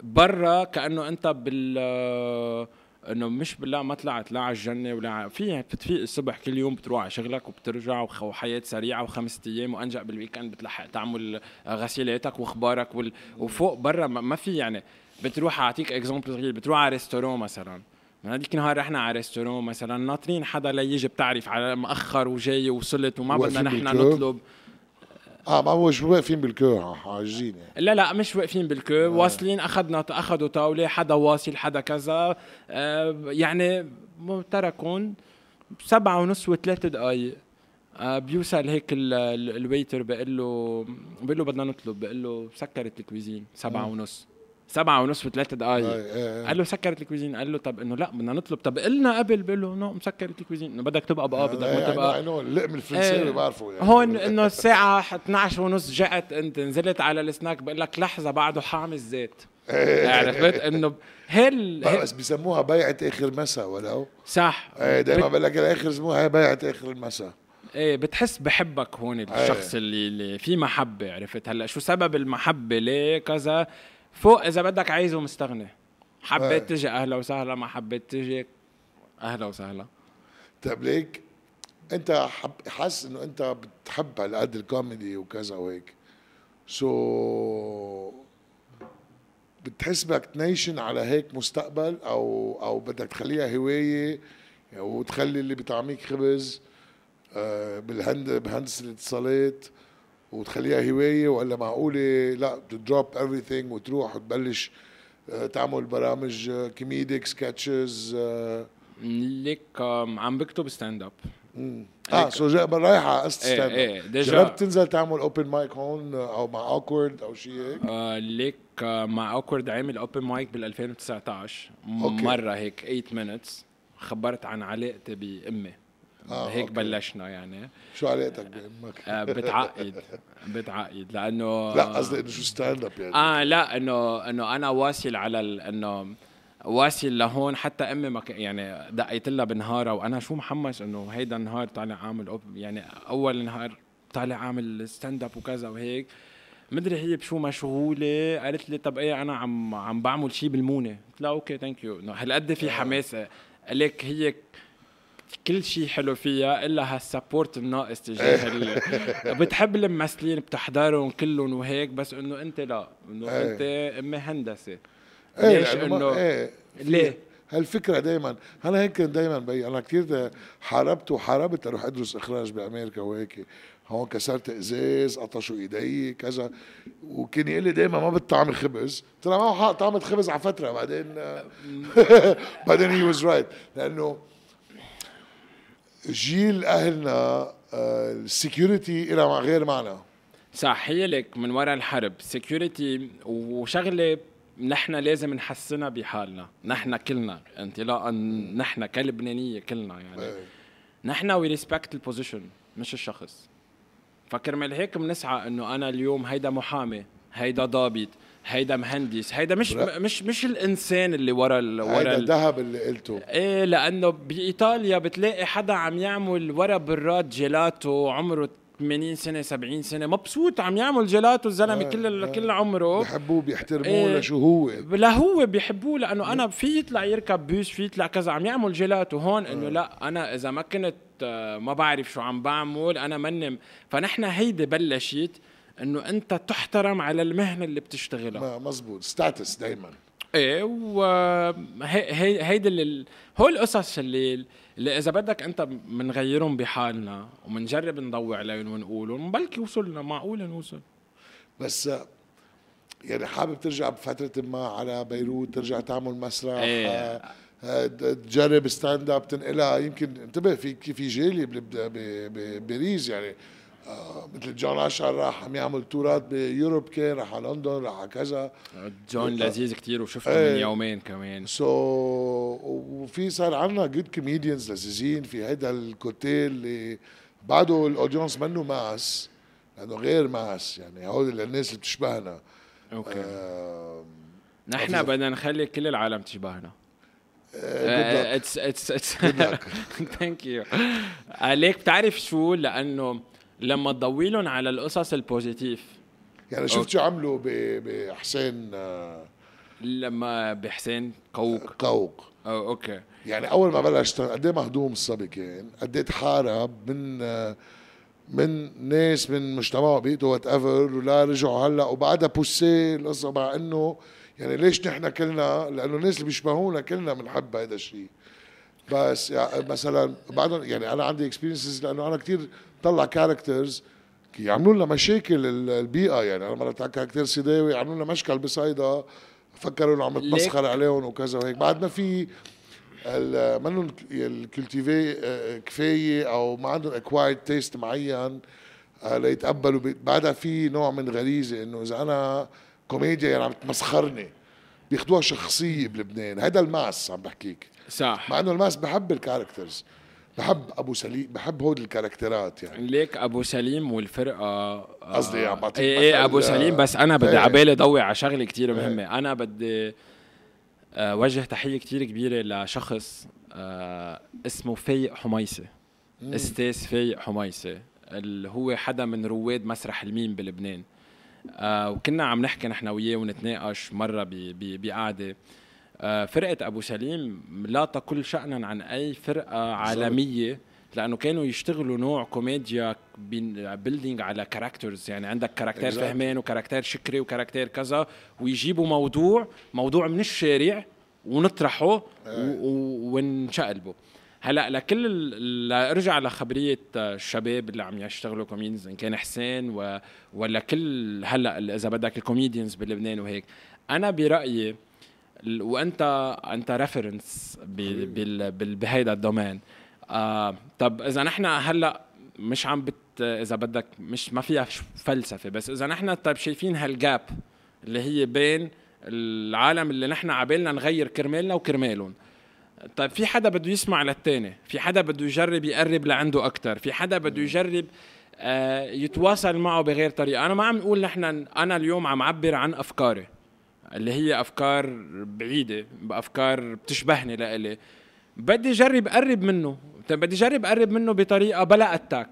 برا كأنه أنت بال إنه مش بالله ما طلعت لا على الجنة ولا في بتفيق الصبح كل يوم بتروح على شغلك وبترجع وحياة سريعة وخمسة أيام وانجا بال weekend بتلحق تعمل غسيلاتك وأخبارك وال... وفوق برا ما ما في يعني بتروح أعطيك exemple صغير بتروح على restaurant مثلا من هذيك النهار رحنا على restaurant مثلا ناطرين حدا ليجي بتعرف على مأخر وجاي وصلت وما بدنا نحن؟ نطلب آه ما هو شو واقفين بال queue حاجزين يعني لا لا مش واقفين بال queue واصلين أخذنا أخذوا طاولة حدا واصل حدا كذا. آه يعني تركون سبعة ونص وثلاث دقايق. آه بيوصل هيك ال- ال- ال waiter بقول له بقول له بدنا نطلب بقول له سكرت ال cuisine سبعة ونص. سبعة ونص وثلاث دقايق. إيه، إيه. قال له سكرت ال cuisine قال له طب إنه لا بدنا نطلب. طب قلنا قبل. بقول له no مسكرت ال cuisine إنه بدك تبقى بقى بدك ما تبقى. اللقم الفرنساوي إيه. بعرفه يعني. هون إنه الساعة 12 ونص جات أنت نزلت على السناك. بقول لك لحظة بعده حامي الزيت. عرفت؟ إنه هل بس بيسموها بيعة آخر مساء ولو صح. إيه دائما بقول لك الآخر هي بيعة آخر المساء. إيه بتحس بحبك هون الشخص اللي, اللي في محبة عرفت؟ هلأ شو سبب المحبة ليه كذا؟ فوق إذا بدك عايزه مستغني. حبيت تجي أهلا وسهلا ما حبيت تجي أهلا وسهلا. طيب ليك أنت حب حاسس إنه أنت بتحب على قد الكوميدي وكذا وهيك. so بتحس بدك تنيشن على هيك مستقبل أو أو بدك تخليها هواية وتخلي اللي بيطعميك خبز آه، بالهند بهندسة الاتصالات. وتخليها هواية ولا معقولة؟ لا ت drop everything وتروح وتبلش آه، تعمل برامج comedic sketches ليك آم، عم بكتب stand up آه so رايحة على قصة إيه، stand إيه، up déjà. جربت تنزل تعمل open mic هون أو مع awk.word أو شيء هيك؟ آه ليك آه مع awk.word عامل open mic بال 2019 م- okay. مرة هيك 8 minutes خبرت عن علاقتي بأمي. آه، هيك okay. بلشنا يعني. شو علاقتك بامك؟ آه بتعقد بتعقد. لأنه لا قصدي إنه شو stand up يعني. آه لا إنه إنه أنا واصل على إنه واصل لهون حتى أمي ما يعني دقيت لها بالنهار وأنا شو محمس إنه هيدا النهار طالع عامل open يعني أول نهار طالع عامل stand up وكذا وهيك. مدري هي بشو مشغولة قالت لي طب إيه أنا عم عم بعمل شيء بالمونة. قلت لها okay thank you هالقد في حماس. لك هي كل شيء حلو فيها إلا هال support الناقص تجاه ال- بتحب الممثلين بتحضرهم كلهم وهيك بس إنه أنت لا إنه إيه. أنت امي هندسه إيه ليش انه ليه؟ هالفكرة دائما أنا هيك دائما بي أنا كثير حاربت وحاربت أروح أدرس إخراج بأمريكا وهيك. هون كسرت إزاز قطشوا إيدي كذا. وكان يقول لي دائما ما بتطعم خبز. له معه حق طعمت خبز على فترة بعدين بعدين هي was right لأنه جيل أهلنا آه، ال security لها غير معنى صح هي لك من وراء الحرب. security وشغلة نحن لازم نحسنها بحالنا. نحن كلنا انطلاقا نحن كلبنانية كلنا يعني. إيه. نحن we respect ال position مش الشخص. فكرمال هيك بنسعى إنه أنا اليوم هيدا محامي هيدا ضابط هيدا مهندس. هيدا مش برا- مش مش الإنسان اللي ورا ال- ورا هيدا ال- ال job اللي قلته. إيه لأنه بإيطاليا بتلاقي حدا عم يعمل ورا براد جيلاتو عمره 80 سنة 70 سنة. مبسوط عم يعمل جيلاتو الزلمة آه، كل آه. كل عمره. بحبوه بيحترموه إيه. لشو هو. لا هو بيحبوه لأنه أنا في يطلع يركب بوس في يطلع كذا عم يعمل جيلاتو هون إنه لا أنا إذا ما كنت آه، ما بعرف شو عم بعمل أنا منم فنحن هيدي بلشت إنه أنت تحترم على المهنة اللي بتشتغلها. ما مزبوط status دائما إيه وهي هيدي اللي هو القصص اللي اللي إذا بدك أنت بنغيرهم بحالنا وبنجرب نضوي عليهم ونقولهم بلكي وصلنا معقول نوصل. بس يعني حابب ترجع بفترة ما على بيروت ترجع تعمل مسرح إيه. آه، آه، تجرب stand up تنقلها. يمكن انتبه في في جيلي بال- ب- ب- بباريس يعني. مثل جون أشقر راح عم يعمل tour ات ب Europe كان راح على لندن راح على كذا جون لذيذ كتير وشفته إيه. من يومين كمان so وفي صار عندنا good comedians لذيذين في هيدا الكوكتيل اللي بعده ال audience منه mass لأنه غير ماس يعني هول الناس اللي بتشبهنا okay آه، نحن. بدنا نخلي كل العالم تشبهنا آه،. it's it's it's. thank you ليك بتعرف شو لأنه لما تضوي لهم على القصص ال positive. يعني شفت شو عملوا بحسين آه، لما بحسين قاووق. قاووق أو okay. يعني أول ما بلش قد إيه مهضوم الصبي كان قد إيه تحارب من آه، من ناس من مجتمعه بيئته whatever ولا رجعوا هلأ وبعدها بوسي القصة مع إنه يعني ليش نحن كلنا لأنه الناس اللي بيشبهونا كلنا بنحب هذا الشيء بس يعني مثلا بعدهم يعني أنا عندي experiences لأنه أنا كثير طلع characters يعملوا لنا مشاكل ال- البيئة. يعني أنا مرات على caractère صيداوي عملوا لنا مشكل بصيدا فكروا إنه عم بتمسخر عليهم وكذا وهيك. بعد ما في منهم ال cultivé آه، كفاية أو ما عندهم acquired taste معين آه، ليتقبلوا. بعدها في نوع من غريزة إنه إذا أنا كوميديا يعني عم تمسخرني. بياخدوها شخصية بلبنان. هذا ال mass عم بحكيك. صح. مع إنه ال mass بحب ال characters بحب أبو سليم بحب هود ال character ات يعني. ليك أبو سليم والفرقة آه، قصدي عم بعطيك إيه إيه أبو آه، سليم بس أنا بدي إيه. عبالي ضوي على شغلة كتير مهمة. أنا بدي آه، وجه تحية كتير كبيرة لشخص اسمه فايق حميصة. أستاذ فايق حميصة اللي هو حدا من رواد مسرح ال mime بلبنان. آه وكنا عم نحكي نحن وياه ونتناقش مرة بقعدة. آه فرقة أبو سليم لا تقل شأنا عن أي فرقة عالمية لأنه كانوا يشتغلوا نوع كوميديا building على characters يعني عندك caractère Exactly. فهمان و caractère شكري و caractère كذا ويجيبوا موضوع موضوع من الشارع ونطرحه و- ونشقلبه. هلا لكل ال- ارجع لخبرية الشباب اللي عم يشتغلوا comedians إن كان حسين و... ولا كل هلا إذا بدك ال comedians بلبنان وهيك. أنا برأيي وانت أنت reference بال... بال... بهيدا ال domaine. آه طب إذا نحن هلا مش عم بت إذا بدك مش ما فيها فلسفة بس إذا نحن طيب شايفين هالجاب اللي هي بين العالم اللي نحن عبالنا نغير كرمالنا وكرمالهم. طيب في حدا بده يسمع للتاني؟ في حدا بده يجرب يقرب لعنده أكثر في حدا بده يجرب آه، يتواصل معه بغير طريقة؟ أنا ما عم نقول نحن أنا اليوم عم عبر عن أفكاري اللي هي أفكار بعيدة بأفكار بتشبهني لإلي. بدي اجرب أقرب منه. طيب بدي اجرب أقرب منه بطريقة بلا attack.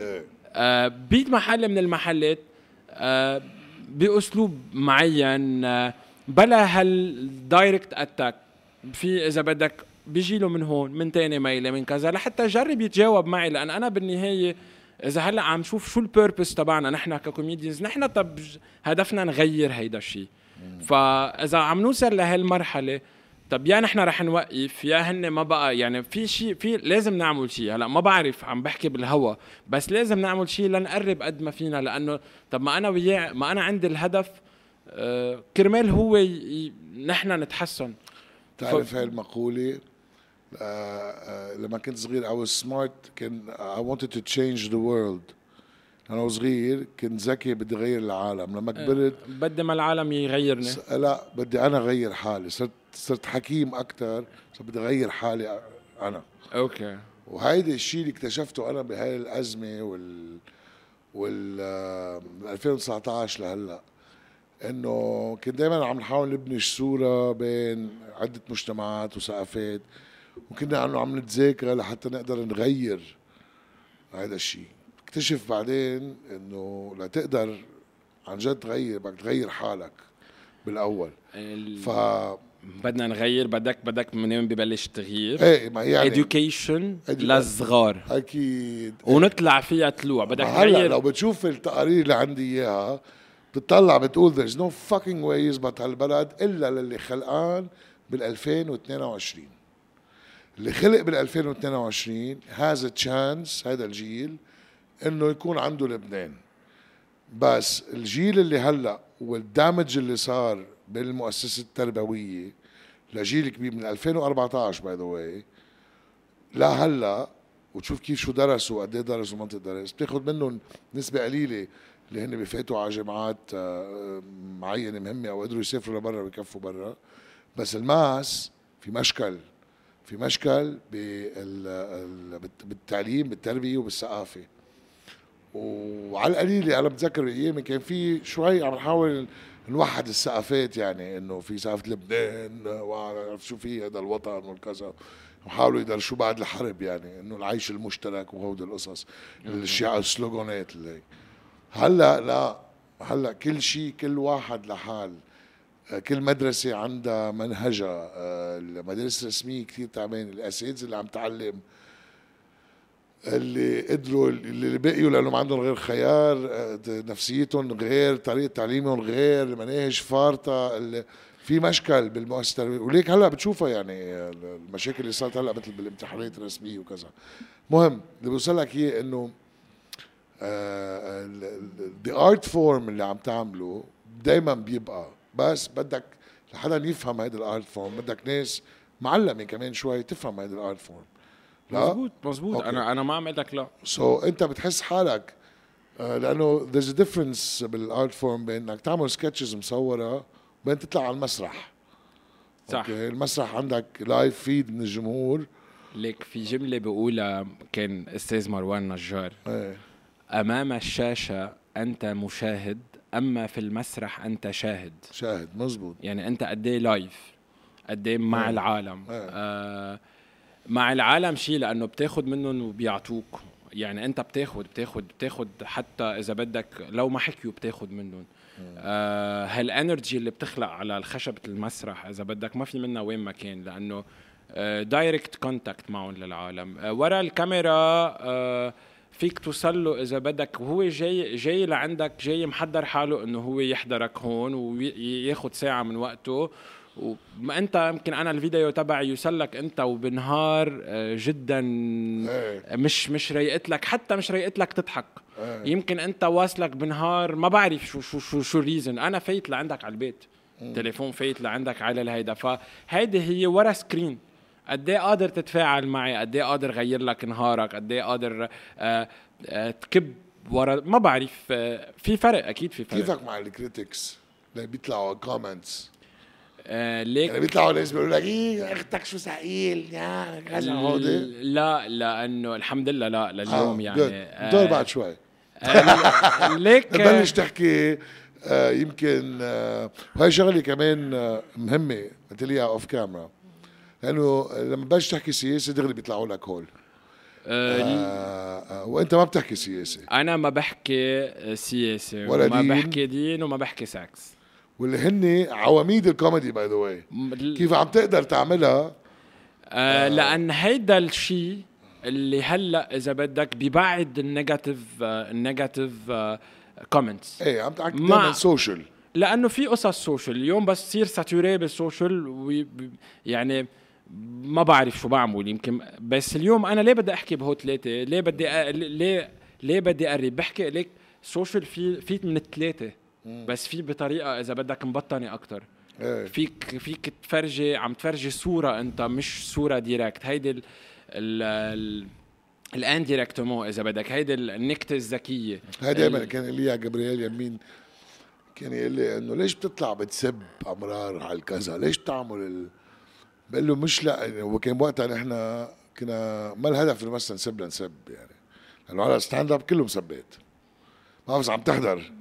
إيه. آه بيت محل من المحلات آه بأسلوب معين آه بلا هال direct attack في إذا بدك بيجي له من هون من تاني ميلة من كذا لحتى يجرب يتجاوب معي لأن أنا بالنهاية إذا هلأ عم شوف شو ال purpose تبعنا نحن ك comedians نحن طب هدفنا نغير هيدا الشيء فإذا عم نوصل لهالمرحلة طب يا نحن رح نوقف يا هن ما بقى يعني في شيء في لازم نعمل شيء هلأ ما بعرف عم بحكي بالهوا بس لازم نعمل شيء لنقرب قد ما فينا لأنه طب ما أنا وياه ما أنا عندي الهدف آه كرمال هو ي... نحن نتحسن. تعرف هاي المقولة؟ آه آه لما كنت صغير I was smart كان I wanted to change the world. أنا صغير كنت ذكي بدي أغير العالم. لما كبرت بدي ما العالم يغيرني. لا بدي أنا أغير حالي. صرت صرت حكيم أكثر صرت بدي أغير حالي أنا. أوكي. وهيدي الشيء اللي اكتشفته أنا بهاي الأزمة وال وال آه، من 2019 لهلأ. إنه كنت دائما عم نحاول نبني صورة بين عدة مجتمعات وثقافات وكنا انه عم نتذاكر لحتى نقدر نغير هذا الشيء اكتشف بعدين إنه لتقدر عن جد تغير بدك تغير حالك بالأول. ال- ف بدنا نغير بدك بدك من وين ببلش التغيير إيه ما يعني Edu- للصغار. أكيد. ونطلع فيها طلوع بدك هلأ تغير. لو بتشوف التقارير اللي عندي إياها بتطلع بتقول there's no fucking way يزبط هالبلد إلا للي خلقان بال 2022 اللي خلق بال 2022 هاز تشانس هذا الجيل إنه يكون عنده لبنان. بس الجيل اللي هلأ وال damage اللي صار بالمؤسسة التربوية لجيل كبير من 2014 by the way لهلا وتشوف كيف شو درسوا قد إيه درسوا منطق درس بتاخذ منهم نسبة قليلة. اللي هن بفاتوا على جامعات آه، معينه مهمه أو قدروا يسافروا لبرا ويكفوا برا. بس ال mass في مشكل في مشكل بال- ال- بالت- بالتعليم بالتربية وبالثقافة. وعلى القليله أنا بتذكر أيامي كان في شوي عم نحاول نوحد الثقافات يعني إنه في ثقافة لبنان وعرف شو في هذا الوطن والكذا. وحاولوا يدرسوا بعد الحرب يعني إنه العيش المشترك وهود القصص الشيعة السلوغانات اللي هلا لا هلا كل شيء كل واحد لحال. آه، كل مدرسة عندها منهجها آه، المدارس الرسمية كثير تعبانة الأساتذة اللي عم تعلم اللي قدروا اللي بقيوا لانهم عندهم غير خيار آه، نفسيتهم غير طريقة تعليمهم غير المناهج فارطة ال- في مشكل التربويه وليك هلا بتشوفها يعني المشاكل اللي صارت هلا مثل بالامتحانات الرسمية وكذا. مهم اللي بوصل لك اياه إنه the art form اللي عم تعمله دائما بيبقى. بس بدك لحدا يفهم هيدا ال art form بدك ناس متعلمة كمان شوي تفهم هيدا ال art form لا؟ مزبوط مزبوط okay. أنا أنا ما عم لك لا. so so, أنت بتحس حالك آه، لأنه there's a difference بال art form بين إنك تعمل sketches مصورة وبين تطلع على المسرح. صح. okay؟ المسرح عندك live feed من الجمهور. ليك في جملة بقولها كان أستاذ مروان نجار. إيه. أمام الشاشة أنت مشاهد أما في المسرح أنت شاهد. شاهد مزبوط يعني أنت قد إيه live قد إيه مع آه. العالم. آه. آه مع العالم شيء لأنه بتاخد منهم وبيعطوك يعني أنت بتاخد بتاخد بتاخد حتى إذا بدك لو ما حكيوا بتاخد منهم. آه. هال energy اللي بتخلق على خشبة المسرح إذا بدك ما في منها وين ما كان لأنه direct contact معهم للعالم. آه ورا الكاميرا آه فيك توصل له إذا بدك. وهو جاي جاي لعندك جاي محضر حاله إنه هو يحضرك هون وياخذ ساعة من وقته. وما أنت يمكن أنا الفيديو تبعي يوصلك أنت وبنهار آه، جدا إيه. مش مش ريقت لك حتى مش ريقت لك تضحك. إيه. يمكن أنت واصلك بنهار ما بعرف شو شو شو شو ال reason أنا فايت لعندك على البيت. تليفون فايت لعندك على الهيدا. فهيدي هي ورا screen قد إيه قادر تتفاعل معي؟ قد إيه قادر غير لك نهارك؟ قد إيه قادر آه آه تكب ورا؟ ما بعرف آه في فرق أكيد في فرق. كيفك مع ال critics اللي بيطلعوا comments آه ليك؟ يعني بيطلعوا ناس بيقولوا لك إيه أختك شو ثقيل يا كذا هودي. لا لأنه الحمد لله لا لليوم يعني. دور بعد شوي. آه، ليك؟ بلش تحكي آه يمكن آه وهي شغلة كمان آه مهمة قلت لي off camera لأنه لما بلش تحكي سياسة دغري بيطلعوا لك هول. آه آه آه وأنت ما بتحكي سياسة. أنا ما بحكي سياسة ولا وما دين. بحكي دين وما بحكي سكس واللي هن عواميد الكوميدي by the way كيف عم تقدر تعملها؟ آه لأن هيدا الشيء اللي هلأ إذا بدك بيبعد ال negative آه، ال negative comments إيه عم ما- تعمل social لأنه في قصص social اليوم بس تصير ساتوري بال social يعني ما بعرف شو بعمل يمكن بس اليوم أنا ليه بدي أحكي بهو ثلاثة ليه بدي أ... ليه ليه بدي أقرب؟ بحكي لك social في في من الثلاثه بس في بطريقة إذا بدك مبطنه أكثر إيه. فيك فيك تفرجي عم تفرجي صورة أنت مش صورة direct هيدي ال ال ال ال indirectement إذا بدك. هيدي النكتة الذكية. دائما ال- كان يقول لي جبريل يمين. كان يقول لي إنه ليش بتطلع بتسب أمرار على الكذا ليش بتعمل ال... بقول له مش لا يعني هو كان وقتها نحن كنا ما الهدف إنه بس نسب لنسب يعني. لأنه على stand up كله مسبات ما بعرف إذا عم تحضر.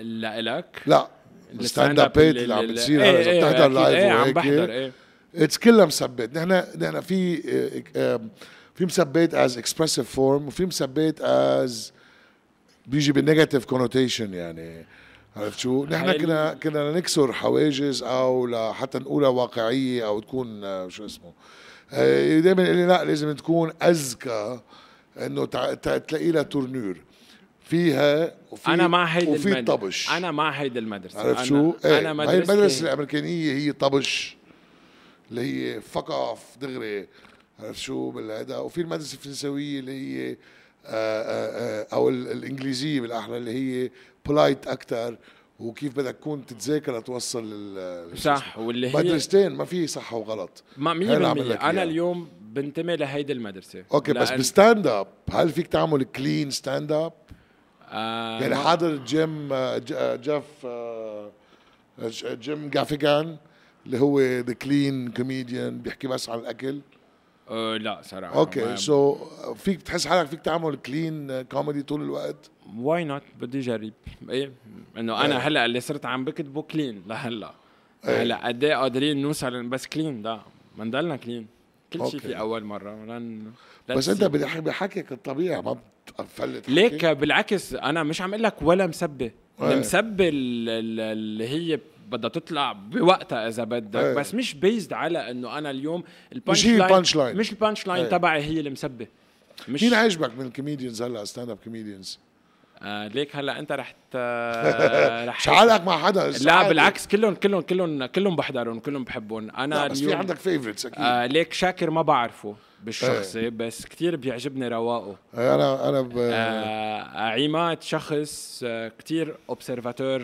لإلك لا ال stand up ات اللي عم بتصير هلا إذا بتحضر live إيه عم بحضر إيه. it's كلها مسبات نحن نحن في في مسبات as expressive form وفي مسبات as بيجي بال negative connotation يعني. عرفت شو؟ نحن كنا كنا نكسر حواجز أو لحتى نقولها واقعية أو تكون آه، شو اسمه. دائما يقول لي لا لازم تكون أذكى إنه تلاقي لها تورنور فيها وفي أنا مع هيدي وفي المدرسة. طبش. أنا مع هيدي المدرسة. عرفت شو؟ إيه أنا هي مدرستي المدرسة الأمريكانية هي طبش اللي هي فقف دغري. عرفت شو؟ بالهذا. وفي المدرسة الفرنسوية اللي هي آه، آه، آه، أو ال- الإنجليزية بالأحرى اللي هي بولايت أكثر وكيف بدك تكون تتذاكر لتوصل لل صح واللي هي مدرستين ما في صح وغلط. ما 100% هي اللي عمل لك أنا. اليوم بنتمي لهيدي المدرسة. أوكي بس بالستاند اب هل فيك تعمل clean stand up؟ آه يعني حاضر جيم جيف جيم جافيجان اللي هو the clean comedian بيحكي بس عن الأكل. آه لا صراحة أوكي سو فيك تحس حالك فيك تعمل clean comedy طول الوقت why not بدي اجرب إيه إنه أنا إيه. هلأ اللي صرت عم بكتبه clean لهلأ إيه. هلأ قد إيه قادرين نوصل بس clean لا ما نضلنا كلين كل شيء. في أول مرة لن بس أنت بحكي بحكيك الطبيعي ما بتفلت. ليك بالعكس أنا مش عم أقول لك ولا مسبه إيه. المسبه ال- ال- اللي هي بدها تطلع بوقتها إذا بدك إيه. بس مش بيزد على إنه أنا اليوم ال punch مش هي ال punch line. مش ال punch line إيه. تبعي هي المسبه مش مين عجبك من ال comedians هلا stand up comedians؟ آه ليك هلا انت رح. رح مش علق مع حدا لا بالعكس كلهم كلهم كلهم كلهم بحضرهم كلهم بحبهم أنا بس في عندك favorites أكيد آه ليك شاكر ما بعرفه بالشخصي بس كتير بيعجبني رواقه أنا أنا ب... آه عماد شخص آه كتير اوبسرفاتور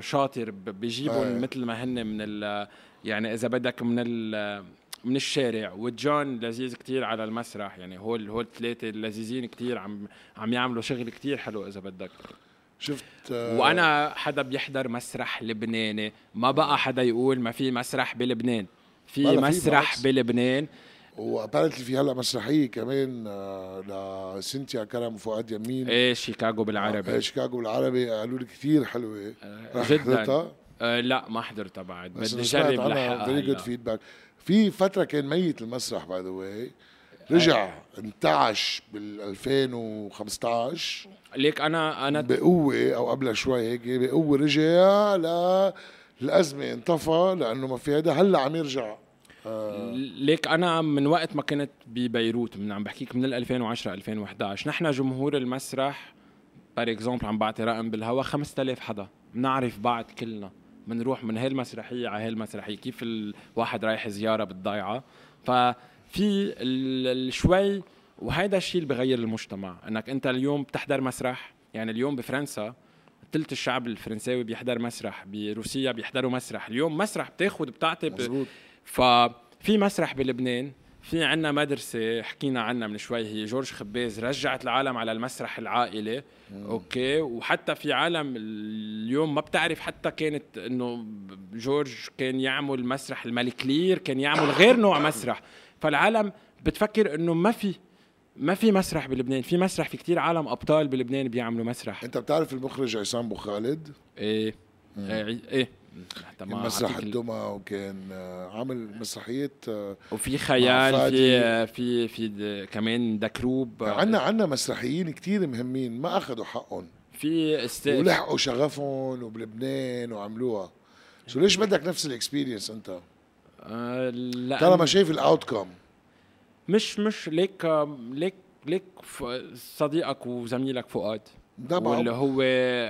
شاطر بيجيبهم آه. مثل ما هن من ال يعني إذا بدك من ال من الشارع وجون لذيذ كتير على المسرح يعني هول هول الثلاثه اللذيذين كتير عم عم يعملوا شغل كتير حلو إذا بدك. شفت آه، وأنا حدا بيحضر مسرح لبناني ما بقى حدا يقول ما في مسرح بلبنان. في مسرح. بلبنان. و apparently في هلأ مسرحية كمان آه، لسينتيا كرم وفؤاد يمين. إيه شيكاغو بالعربي. آه، شيكاغو بالعربي قالوا لي كثير حلوة. رح جدا. آه لا ما حضرتها بعد. بدي أجرب لحقها. very good. feedback في فترة كان ميت المسرح by the way رجع انتعش بال 2015 ليك أنا أنا بقوة أو قبلها شوي هيك بقوة رجع ل الازمه انطفى لأنه ما في هذا هلأ عم يرجع. ليك أنا من وقت ما كنت ببيروت من عم بحكيك من ال 2010 2011 نحن جمهور المسرح par exemple عم بعطي رقم بالهوا 5000 حدا. بنعرف بعض كلنا. بنروح من هاي المسرحية على هاي المسرحية كيف الواحد رايح زيارة بالضيعة. ففي الشوي وهيدا الشيء اللي بغير المجتمع إنك أنت اليوم بتحضر مسرح يعني اليوم بفرنسا ثلث الشعب الفرنساوي بيحضر مسرح بروسيا بيحضروا مسرح اليوم مسرح بتاخد بتعطي ب- ففي مسرح بلبنان في عنا مدرسة حكينا عنها من شوي هي جورج خباز رجعت العالم على المسرح العائلي okay؟ وحتى في عالم اليوم ما بتعرف حتى كانت إنه جورج كان يعمل مسرح الملك لير كان يعمل غير نوع مسرح. فالعالم بتفكر إنه ما في ما في مسرح بلبنان. في مسرح في كتير عالم أبطال بلبنان بيعملوا مسرح. أنت بتعرف المخرج عصام أبو خالد؟ إيه. إيه, إيه. مسرح الدمى وكان آه، عامل مسرحيات آه، وفي خيال في في في كمان دكروب. عندنا عندنا مسرحيين كتير مهمين ما أخذوا حقهم. في أستاذ ولحقوا شغفهم وبلبنان وعملوها. شو ليش بدك نفس الاكسبيرينس أنت؟ آه لا طالما شايف ال outcome مش مش ليك ليك ليك صديقك وزميلك فؤاد. طبعا واللي هو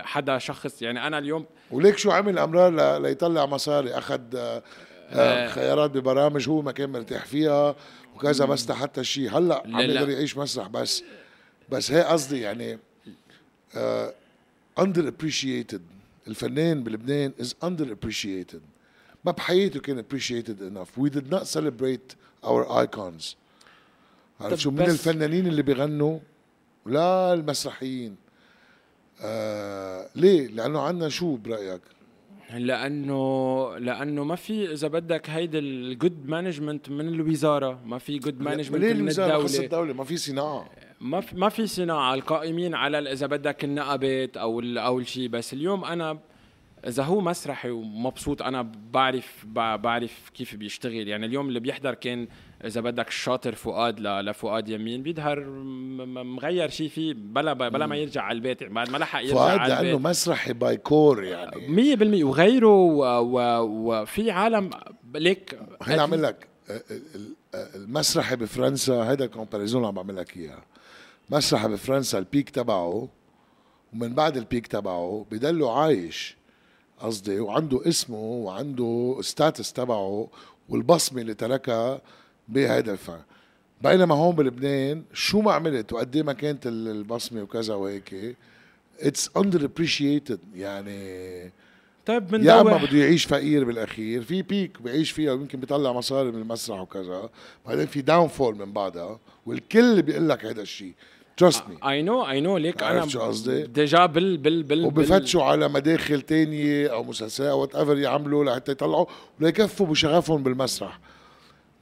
حدا شخص يعني أنا اليوم وليك شو عمل أمرار ليطلع مصاري أخذ آه، آه، خيارات ببرامج هو ما كان مرتاح فيها وكذا بس حتى شيء هلأ عم يقدر يعيش مسرح بس بس هي قصدي يعني underappreciated الفنان بلبنان is underappreciated ما بحياته كان appreciated enough. We did not celebrate our icons. عرفت شو؟ من الفنانين اللي بيغنوا لا المسرحيين. آه ليه؟ لأنه عندنا شو برأيك؟ لأنه لأنه ما في إذا بدك هيدي ال good management من الوزارة ما في good management من الدولة. الدولة؟ ما في صناعة. ما في ما في صناعة. القائمين على إذا بدك النقابات أو أو الشيء بس اليوم أنا إذا هو مسرحي ومبسوط أنا بعرف بعرف كيف بيشتغل. يعني اليوم اللي بيحضر كان إذا بدك الشاطر فؤاد لفؤاد يمين بيظهر مغير شيء فيه بلا بلا ما يرجع على البيت. بعد ما لحق يرجع فؤاد على البيت. لأنه مسرحي by core يعني 100% وغيره وفي عالم ليك هلا اعمل لك المسرحي بفرنسا هذا ال comparison عم بعمل لك إياه. مسرحي بفرنسا ال peak تبعه ومن بعد ال peak تبعه بضله عايش. قصدي وعنده اسمه وعنده status تبعه والبصمة اللي تركها بهذا الفن بينما هون بلبنان شو ما عملت وقد إيه ما كانت البصمة وكذا وهيك it's underappreciated يعني طيب من يا أما بده يعيش فقير بالأخير في peak بيعيش فيها ويمكن بيطلع مصاري من المسرح وكذا بعدين في downfall من بعدها والكل بيقول لك هذا الشيء. trust me I know I نو ليك أنا شو قصدي؟ déjà بال بال بال وبفتشوا على مداخل تانية أو مسلسلات أو whatever يعملوا لحتى يطلعوا وليكفوا بشغفهم بالمسرح.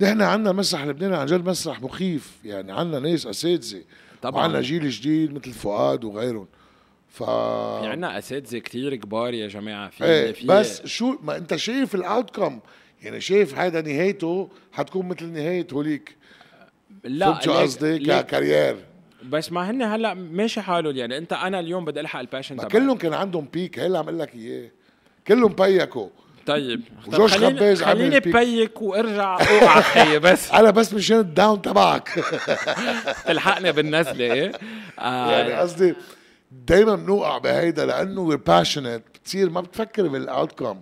نحن عندنا مسرح لبنان عن جد مسرح مخيف. يعني عندنا ناس أساتذة. طبعا. وعندنا جيل جديد مثل فؤاد وغيرهم. ف في عندنا أساتذة كثير كبار يا جماعة. في, إيه في بس شو ما أنت شايف ال outcome يعني شايف هذا نهايته حتكون مثل نهاية هوليك. لا شو قصدي؟ ك career بس ما هن هلا ماشي حالهم يعني. أنت أنا اليوم بدي ألحق ال passion تبعي. كلهم كان عندهم peak هلا عم أقول لك إياه. كلهم peak وا طيب. وجوش خباز خليني peak وارجع أوقع خيي بس. أنا بس مشان ال down تبعك. تلحقني بالنزلة إيه؟ آه. يعني قصدي دائما بنوقع بهيدا لأنه we're passionate بتصير ما بتفكر بال outcome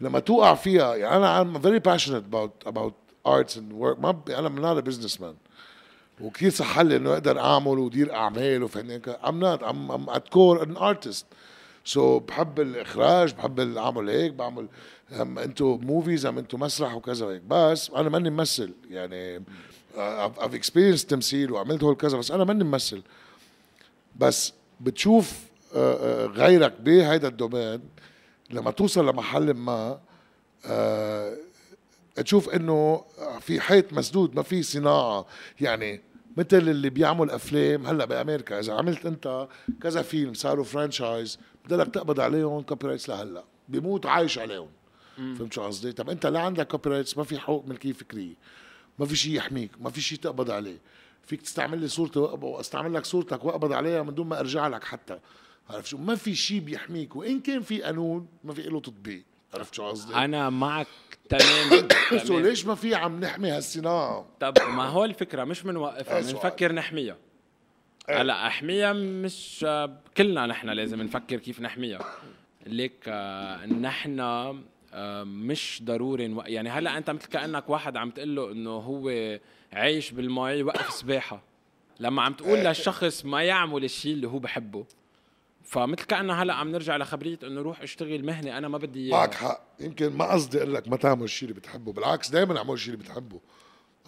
لما توقع فيها يعني أنا I'm very passionate about about arts and work. ما ب... أنا not a businessman. وكثير صح لي إنه أقدر أعمل ودير أعمال وفنان I'm not. I'm, I'm at core an artist. so بحب الإخراج بحب اعمل هيك بعمل into movies I'm into مسرح وكذا هيك بس أنا ماني ممثل. يعني I've experience تمثيل وعملت هول كذا بس أنا ماني ممثل. بس بتشوف آه، آه، غيرك بهيدا ال domaine لما توصل لمحل ما آه، تشوف إنه في حيط مسدود ما في صناعة. يعني مثل اللي بيعمل أفلام هلأ بأمريكا. إذا عملت أنت كذا فيلم صاروا franchise بدك تقبض عليهم copyrights لهلأ. بيموت عايش عليهم. فهمت شو قصدي؟ طب أنت لا عندك copyrights ما في حقوق ملكية فكرية. ما في شيء يحميك ما في شيء تقبض عليه. فيك تستعمل لي صورتي وأستعمل لك صورتك وأقبض عليها من دون ما أرجع لك حتى. عرفت شو؟ ما في شيء بيحميك. وإن كان في قانون ما في له تطبيق. عرفت شو قصدي؟ أنا معك تمام سو ليش ما في عم نحمي هالصناعه؟ طب ما هو الفكرة مش بنوقفها بنفكر نحميها إيه. هلا أحميها مش كلنا نحن لازم نفكر كيف نحميها ليك آه، نحن آه، مش ضروري. يعني هلا أنت مثل كأنك واحد عم تقول له إنه هو عايش بالمي يوقف سباحة لما عم تقول إيه. للشخص ما يعمل الشيء اللي هو بحبه فمثل كأنه هلا عم نرجع لخبرية إنه روح اشتغل مهنة أنا ما بدي إياها. معك حق. يمكن ما قصدي أقول لك ما تعمل الشيء اللي بتحبه بالعكس دائما اعمل الشيء اللي بتحبه.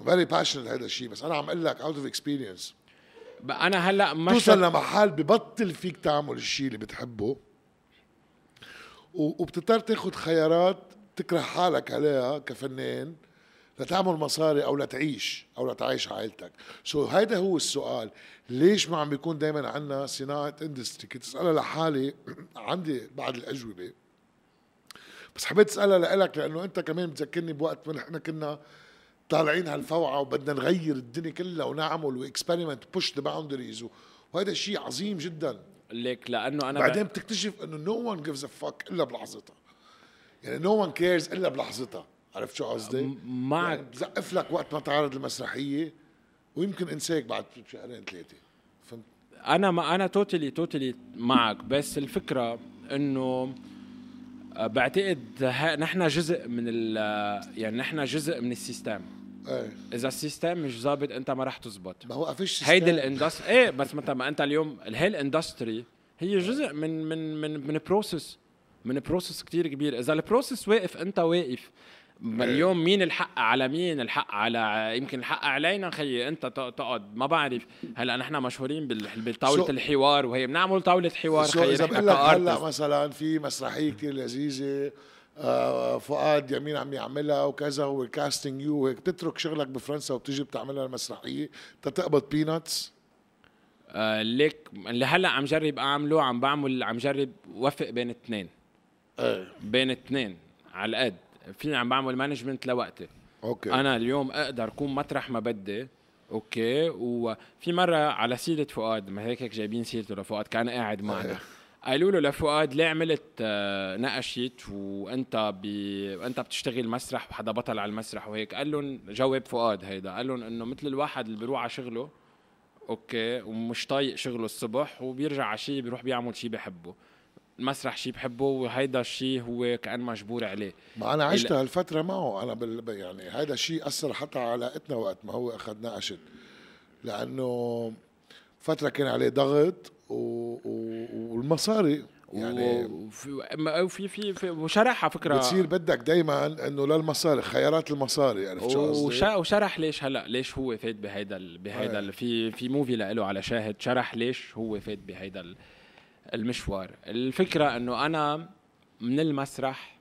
very passionate هذا الشيء بس أنا عم أقول لك out of experience أنا هلا مش توصل لمحل ببطل فيك تعمل الشيء اللي بتحبه وبتضطر تاخذ خيارات تكره حالك عليها كفنان. لتعمل مصاري أو لتعيش أو لتعيش عائلتك. so so هيدا هو السؤال. ليش ما عم بيكون دائما عندنا صناعة industry كنت أسألها لحالي. عندي بعض الأجوبة. بس حبيت أسألها لك لأنه أنت كمان بتذكرني بوقت ما نحن كنا طالعين هالفوعة وبدنا نغير الدنيا كلها ونعمل و experiment push the boundaries وهذا شيء عظيم جدا. ليك لأنه أنا بعدين بتكتشف إنه no one gives a fuck إلا بلحظتها. يعني no one cares إلا بلحظتها. عرفت شو قصدي؟ معك يعني بزقف لك وقت ما تعرض المسرحيه ويمكن انساك بعد شهرين ثلاثة. فهمت؟ أنا ما أنا totally totally معك. بس الفكرة إنه آه، بعتقد نحن جزء من ال يعني نحن جزء من ال system. إيه. إذا ال system مش ظابط أنت ما رح تزبط. ما هو قفش هيدي ال industry إيه بس مثلا ما أنت اليوم ال whole industry هي جزء من من من من process من process كتير كبير. إذا ال process واقف أنت واقف. اليوم مين الحق على مين الحق على يمكن الحق علينا خيي انت تقعد. ما بعرف. هلا نحن مشهورين بطاوله so الحوار وهي بنعمل طاولة حوار so خيي إذا بقول لك هلا مثلا في مسرحية كثير لذيذة آه فؤاد يمين عم يعملها وكذا وال casting you وهيك بتترك شغلك بفرنسا وبتجي بتعملها المسرحية. تتقبض peanuts آه ليك اللي هلا عم جرب أعمله عم بعمل عم جرب وفق بين اثنين. إيه. بين اثنين على القد. فيني عم بعمل management لوقتي. okay. أنا اليوم أقدر أكون مطرح ما بدي. okay. وفي مرة على سيرة فؤاد ما هيك هيك جايبين سيرته لفؤاد كان قاعد معنا. قالوا له لفؤاد ليه عملت آه، نقشت؟ وأنت بي... وأنت بتشتغل مسرح وحدا بطل على المسرح وهيك. قال لهم جاوب فؤاد هيدا. قال لهم إنه مثل الواحد اللي بيروح على شغله أوكي ومش طايق شغله الصبح وبيرجع على شيء بيروح بيعمل شيء بحبه. المسرح شيء بحبه وهيدا الشيء هو كأن مجبور عليه. ما أنا عشت هالفترة معه. أنا بال... يعني هذا الشيء أثر حتى على علاقتنا وقت ما هو اخذ نقشت لأنه فترة كان عليه ضغط و... و... والمصاري يعني وفي في في وشرح على فكرة. بتصير بدك دائما إنه للمصاري خيارات المصاري عرفت شو قصدي؟ وشرح ليش هلا؟ ليش هو فات بهيدا بهيدا في في movie له على شاهد. شرح ليش هو فات بهيدا المشوار. الفكرة إنه أنا من المسرح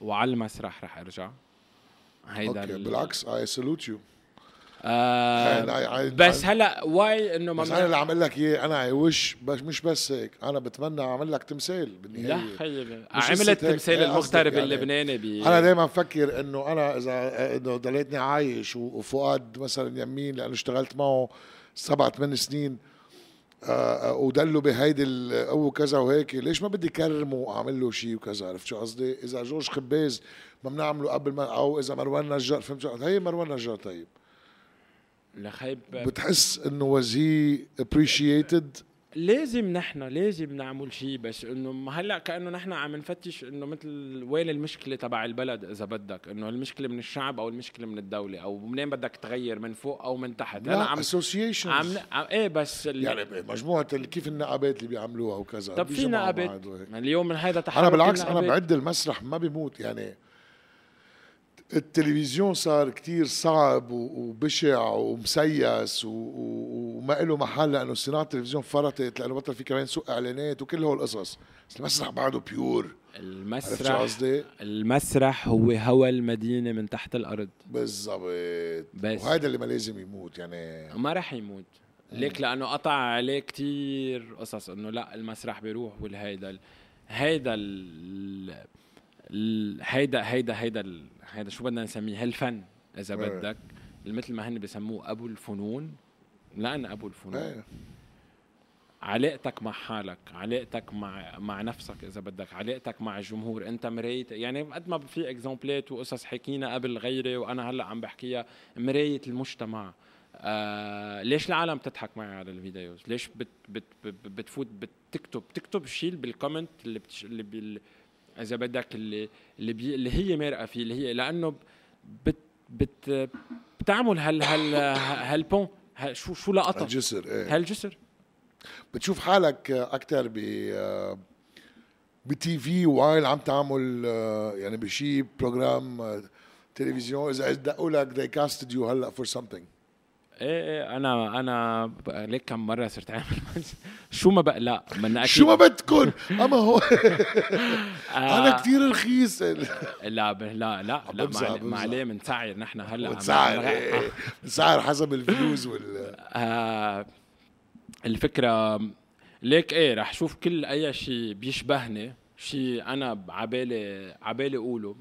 وعلى المسرح رح أرجع. هيدا okay. بالعكس I salute you آه بس هلأ واي إنه بس أنا اللي عم لك إياه أنا I wish بس مش بس هيك أنا بتمنى أعمل لك تمثال بالنهاية. لا خيي عملت تمثال المغترب يعني اللبناني بي أنا دائما بفكر إنه أنا إذا إنه ضليتني عايش وفؤاد مثلا يمين لأنه اشتغلت معه سبع ثمان سنين ودلوا بهيدي أو كذا وهيك. ليش ما بدي كرمه وأعمل له شيء وكذا؟ عرفت شو قصدي؟ إذا جورج خباز ما بنعمله قبل ما أو إذا مروان نجار فهمت شو هي مروان نجار طيب. لخيب. بتحس إنه واز هي ابريشيتد لازم نحن لازم نعمل شيء بس إنه هلأ كأنه نحن عم نفتش إنه مثل وين المشكلة تبع البلد إذا بدك؟ إنه المشكلة من الشعب أو المشكلة من الدولة أو منين بدك تغير من فوق أو من تحت؟ لا عم اسوسيشن عم إيه بس يعني مجموعة كيف النقابات اللي بيعملوها وكذا؟ طب في نقابات. اليوم من هذا تحرك أنا بالعكس أنا بعد المسرح ما بيموت يعني التلفزيون صار كتير صعب وبشع ومسيس وما له محل لأنه صناعة التلفزيون فرطت لأنه بطل في كمان سوق إعلانات وكل هول القصص. بس المسرح بعده بيور المسرح؟ المسرح هو هوى المدينة من تحت الأرض. بالضبط. بس وهذا اللي ما لازم يموت يعني. ما راح يموت. ليك لأنه قطع عليه كتير قصص إنه لا المسرح بيروح والهيدا هيدا هيدا هيدا هيدا هيدا شو بدنا نسميه؟ هالفن إذا بدك. مثل ما هن بسموه أبو الفنون. لأن أبو الفنون. علاقتك مع حالك علاقتك مع مع نفسك إذا بدك علاقتك مع الجمهور. أنت مرايه يعني قد ما في اكزامبلات وقصص حكينا قبل غيري وأنا هلأ عم بحكيها. مرايه المجتمع. آه ليش العالم بتضحك معي على الفيديوز؟ ليش بت بت بتفوت بتكتب بتكتب شيء بالكومنت اللي بتش... اللي. إذا بدك اللي اللي, بي اللي هي مارقة فيه اللي هي لأنه بت بت بتعمل هال هال هالبون شو شو لقطه الجسر إيه. هالجسر بتشوف حالك أكثر ب بتي في وايل عم تعمل يعني بشي بروجرام تلفزيون إذا دقوا لك they casted you هلأ for something. إيه إيه أنا أنا ليك كم مرة صرت اعمل شو ما بقى لا من أكيد شو ما بدكم أما هو. أنا آه. كثير رخيص. لا لا لا لا ما عليه بنسعر نحن هلأ بنسعر بنسعر حسب الفلوس وال آه الفكرة ليك إيه رح شوف كل أي شيء بيشبهني شيء أنا عبالي عبالي أقوله.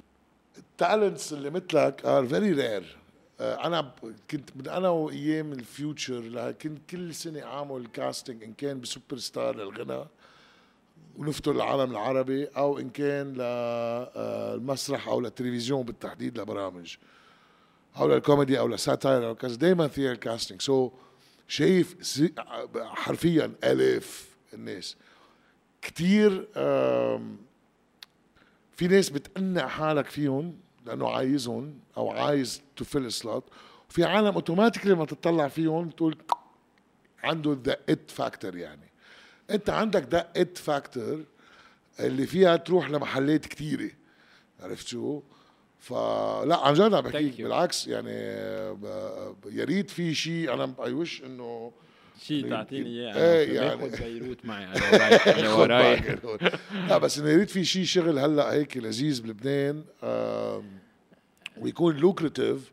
ال talents اللي مثلك are very rare أنا ب- كنت من أنا وإيام ال Future كنت كل سنة أعمل casting إن كان ب Super Star للغنى ونفتل العالم العربي أو إن كان للمسرح أو للتلفزيون بالتحديد لبرامج أو للكوميدي أو لل satire أو كذا. دائما their casting so شايف حرفيا آلاف الناس. كتير آم، في ناس بتقنع حالك فيهم. لأنه عايزهم أو عايز to fill slot وفي عالم automatically لما تطلع فيهم تقول عنده the it factor يعني. أنت عندك the it factor اللي فيها تروح لمحلات كتيرة. عرفت شو؟ فلا عن جد عم بحكيك. بالعكس يعني ب- ب- يا ريت في شيء. أنا I wish إنه شيء تعطيني اياه أنا يعني. باخذ بيروت معي أنا وراي. لا بس إنه ريت في شيء شغل هلأ هيك لذيذ بلبنان ويكون lucrative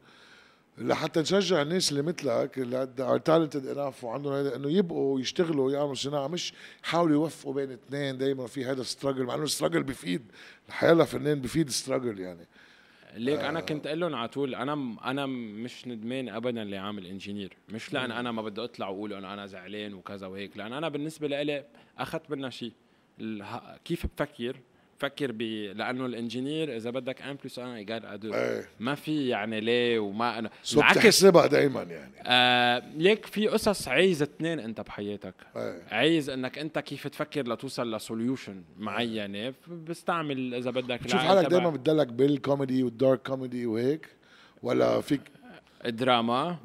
لحتى نشجع الناس اللي مثلك اللي are talented enough وعندهم هيدا إنه يبقوا يشتغلوا يعملوا صناعة مش يحاولوا يوفقوا بين اثنين دائما في هذا struggle مع إنه ال struggle بيفيد الحياة لفنان بيفيد struggle يعني ليك أنا كنت أقول لهم على طول أنا م- أنا مش ندمان ابدا اللي عامل ingénieur. مش لأن أنا ما بدي أطلع وأقول إنه أنا زعلان وكذا وهيك لأن أنا بالنسبة لي أخذت منها شيء. اله- كيف بفكر؟ بفكر ب لأنه ال ingénieur إذا بدك 1 plus 1 égal à deux إيه. ما في يعني ليه وما أنا. so بتحسبها دائما يعني. آه ليك في قصص عايز اثنين أنت بحياتك. إيه. عايز إنك أنت كيف تفكر لتوصل ل solution معينة. بستعمل إذا بدك العقل حالك دائما بتدلك بال comedy وال dark comedy وهيك ولا فيك دراما.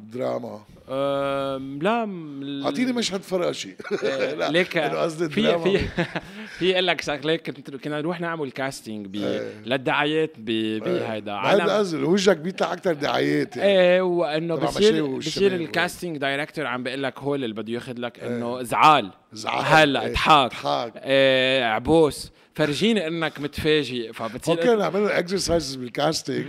أم، لا أعطيني مشهد فراشي. آه، لا ليك قصدي في. في في أقول لك شغله كنت كنا نروح نعمل casting ب إيه. للدعايات ب- بهيدا. هذا عالم قصدي وجهك بيطلع أكثر دعايات يعني. إيه وإنه بصير بصير. ال casting director عم بيقول لك هول اللي بده ياخذ لك إنه زعال. زعل. هلا إيه. إضحك. إيه عبوس. فرجيني إنك متفاجئ. فبتصير وكنا نعمل exercises بال casting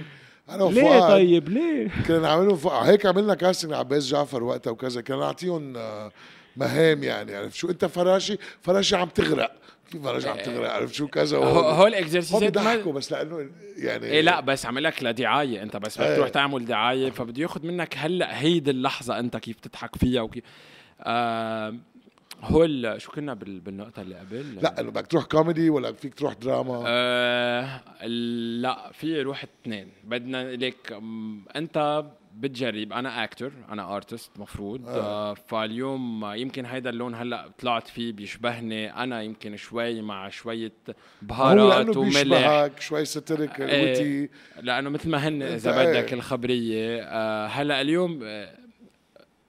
أنا ليه وفؤاد طيب؟ ليه؟ كنا نعملهم فوق هيك عملنا casting لعباس جعفر وقتها وكذا. كنا نعطيهم آه، مهام يعني. عرفت شو؟ أنت فراشي فراشي عم تغرق. كيف فراشي عم تغرق؟ عرفت شو؟ كذا هو ما- بيضحكوا بس لأنه يعني إيه لا بس عمل لك لدعاية. أنت بس بدك إيه. تروح تعمل دعاية فبده ياخذ منك هلأ هيدي اللحظة أنت كيف تضحك فيها وكيف. آه هول شو كنا بال- بالنقطة اللي قبل؟ لا إنه بدك تروح كوميدي ولا فيك تروح دراما؟ آه لا في روح اثنين بدنا ليك انت بتجرب أنا أكتر أنا ارتست مفروض. آه. فاليوم يمكن هيدا اللون هلأ طلعت فيه بيشبهني. أنا يمكن شوي مع شوية هو بهارات وملح. بيشبهك شوي سترك. ويتي لأنه مثل ما هن إذا بدك إيه. الخبرية. آه هلأ اليوم آه،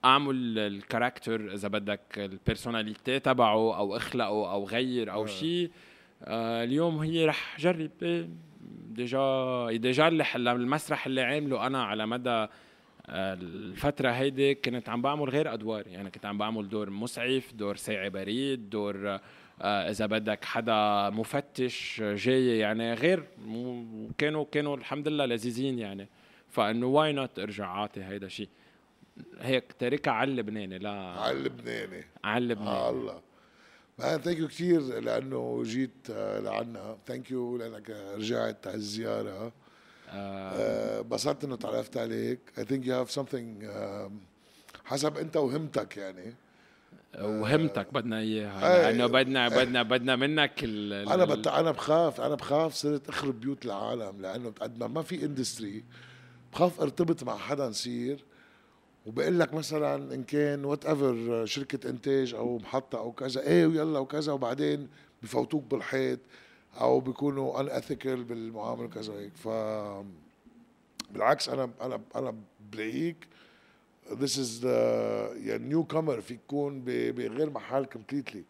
أعمل الكاركتر إذا بدك البيرسوناليتي تبعه أو أخلقه أو غير أو آه. شيء آه اليوم هي رح جرب. إيه، déjà déjà اللي المسرح اللي عامله أنا على مدى آه، الفترة هيدي كنت عم بعمل غير أدوار. يعني كنت عم بعمل دور مسعف دور ساعي بريد دور آه، إذا بدك حدا مفتش جاي يعني غير وكانوا كانوا الحمد لله لذيذين يعني. فإنه why not أرجع عاطي هيدا شيء هيك تاركها على اللبناني لا. على اللبناني. على اللبناني. آه الله. man thank you كثير لأنه جيت آه، لعنا thank you لأنك رجعت على الزيارة. آه، انبسطت إنه تعرفت عليك. Think you have something um, حسب أنت وهمتك يعني. وهمتك بدنا إيه. اياها لأنه بدنا بدنا بدنا منك ال أنا بت... أنا بخاف أنا بخاف صرت أخرب بيوت العالم لأنه قد ما ما في industry بخاف ارتبط مع حدا نصير. وبقول لك مثلا إن كان whatever شركة إنتاج أو محطة أو كذا إيه ويلا وكذا وبعدين بفوتوك بالحيط أو بيكونوا unethical بالمعاملة وكذا هيك ف بالعكس أنا أنا أنا بلاقيك this is the يعني newcomer فيك تكون بغير محل completely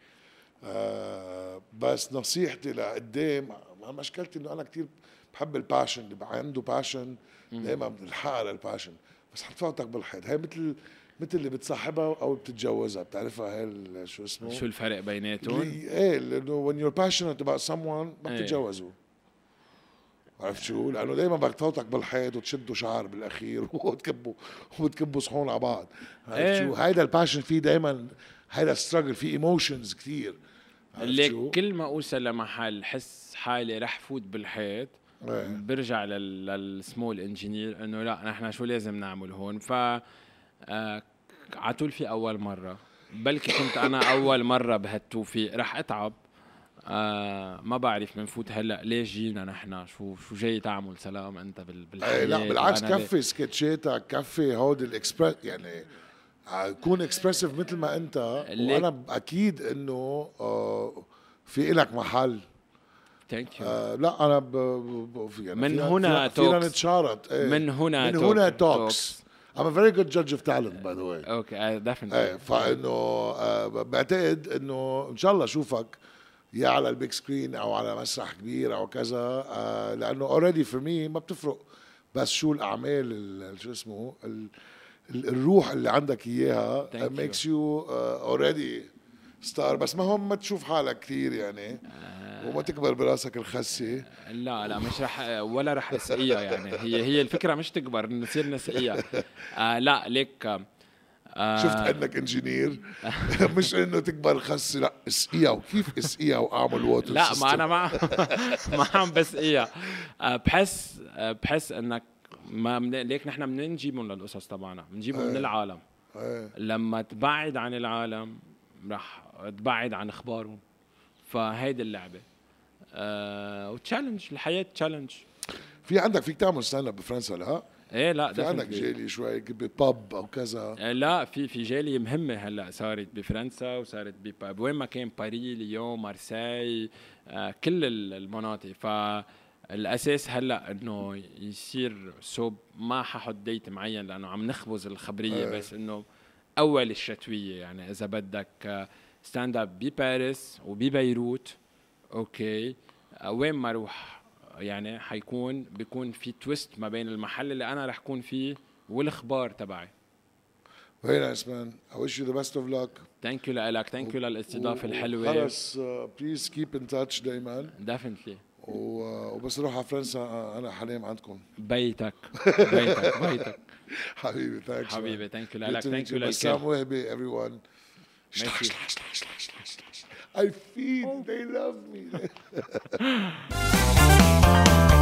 آه بس نصيحتي لقدام مشكلتي إنه أنا كتير بحب ال passion اللي عنده passion دائما بنلحقها لل passion بس حتفوتك بالحيط هي مثل مثل اللي بتصاحبها أو بتتجوزها بتعرفها هي شو اسمه شو الفرق بيناتهم إيه لأنه when you're passionate about someone ما إيه. بتتجوزوا عرفت شو؟ لأنه دائما بدك تفوتك بالحيط وتشدوا شعر بالأخير وتكبوا وتكبوا صحون على بعض عرفت إيه. شو؟ هيدا ال passion فيه دائما هيدا struggle فيه emotions كثير ليك؟ كل ما أوصل لمحل حس حالي رح فوت بالحيط إيه. برجع لل- للسمول انجينير إنه لا نحن شو لازم نعمل هون؟ ف آه، على طول في أول مرة. بلكي كنت أنا أول مرة بهالتوفيق رح أتعب. آه ما بعرف بنفوت هلأ ليش جينا نحن؟ شو شو جاي تعمل؟ سلام أنت بال بالحياة لا بالعكس كفي سكتشاتك كفي هودي الاكسبرس يعني آه، كون إكسبرسيف مثل ما أنت. وأنا أكيد إنه آه، في إلك محل. thank you آه لا أنا ب... ب... يعني من فينا- هنا فينا- فينا. نتشارط إيه. من هنا من هنا talks I'm a very good judge of talent by the way. okay definitely إيه فإنه آه بعتقد إنه إن شاء الله أشوفك يا على ال big screen أو على مسرح كبير أو كذا آه لأنه already for me ما بتفرق. بس شو الأعمال ال- شو اسمه ال- ال- الروح اللي عندك إياها. makes you already star بس ما هم ما تشوف حالك كثير يعني. آه. وما تكبر براسك الخسه لا لا مش رح ولا رح اسقيها يعني. هي هي الفكرة مش تكبر نصير نسقيها آه لا ليك آه شفت انك engineer. مش إنه تكبر خسه لا اسقيها. وكيف اسقيها وأعمل water لا ما أنا ما ما عم بسقيها. آه بحس آه بحس إنك ما من ليك نحن بدنا نجيبهم للقصص تبعنا. بنجيبهم من العالم إيه. لما تبعد عن العالم رح تبعد عن أخبارهم. فهيدي اللعبة. آه و challenge الحياة challenge في عندك فيك تعمل stand up بفرنسا لا؟ إيه لا في عندك. جالية شوي ب pub أو كذا آه، لا في في جاليه مهمة هلأ صارت بفرنسا وصارت بب- وين ما كان باريس ليون مارسي آه، كل ال- المناطق فالأساس هلأ إنه يصير صوب ما ححط date معين لأنه عم نخبز الخبرية إيه. بس إنه أول الشتوية يعني إذا بدك stand up بباريس وببيروت okay آه، وين ما أروح يعني حيكون بيكون في twist ما بين المحل اللي أنا رح كون فيه والإخبار تبعي. very nice man I wish you the best of luck. thank you لك thank you للاستضافة الحلوة. خلص please keep in touch دايما. definitely وبس أروح على فرنسا آه، أنا حنام عندكم. بيتك. بيتك بيتك. حبيبي thanks حبيبي thank you لك thank you للكل بسام وهبي everyone. Merci. I feel they love me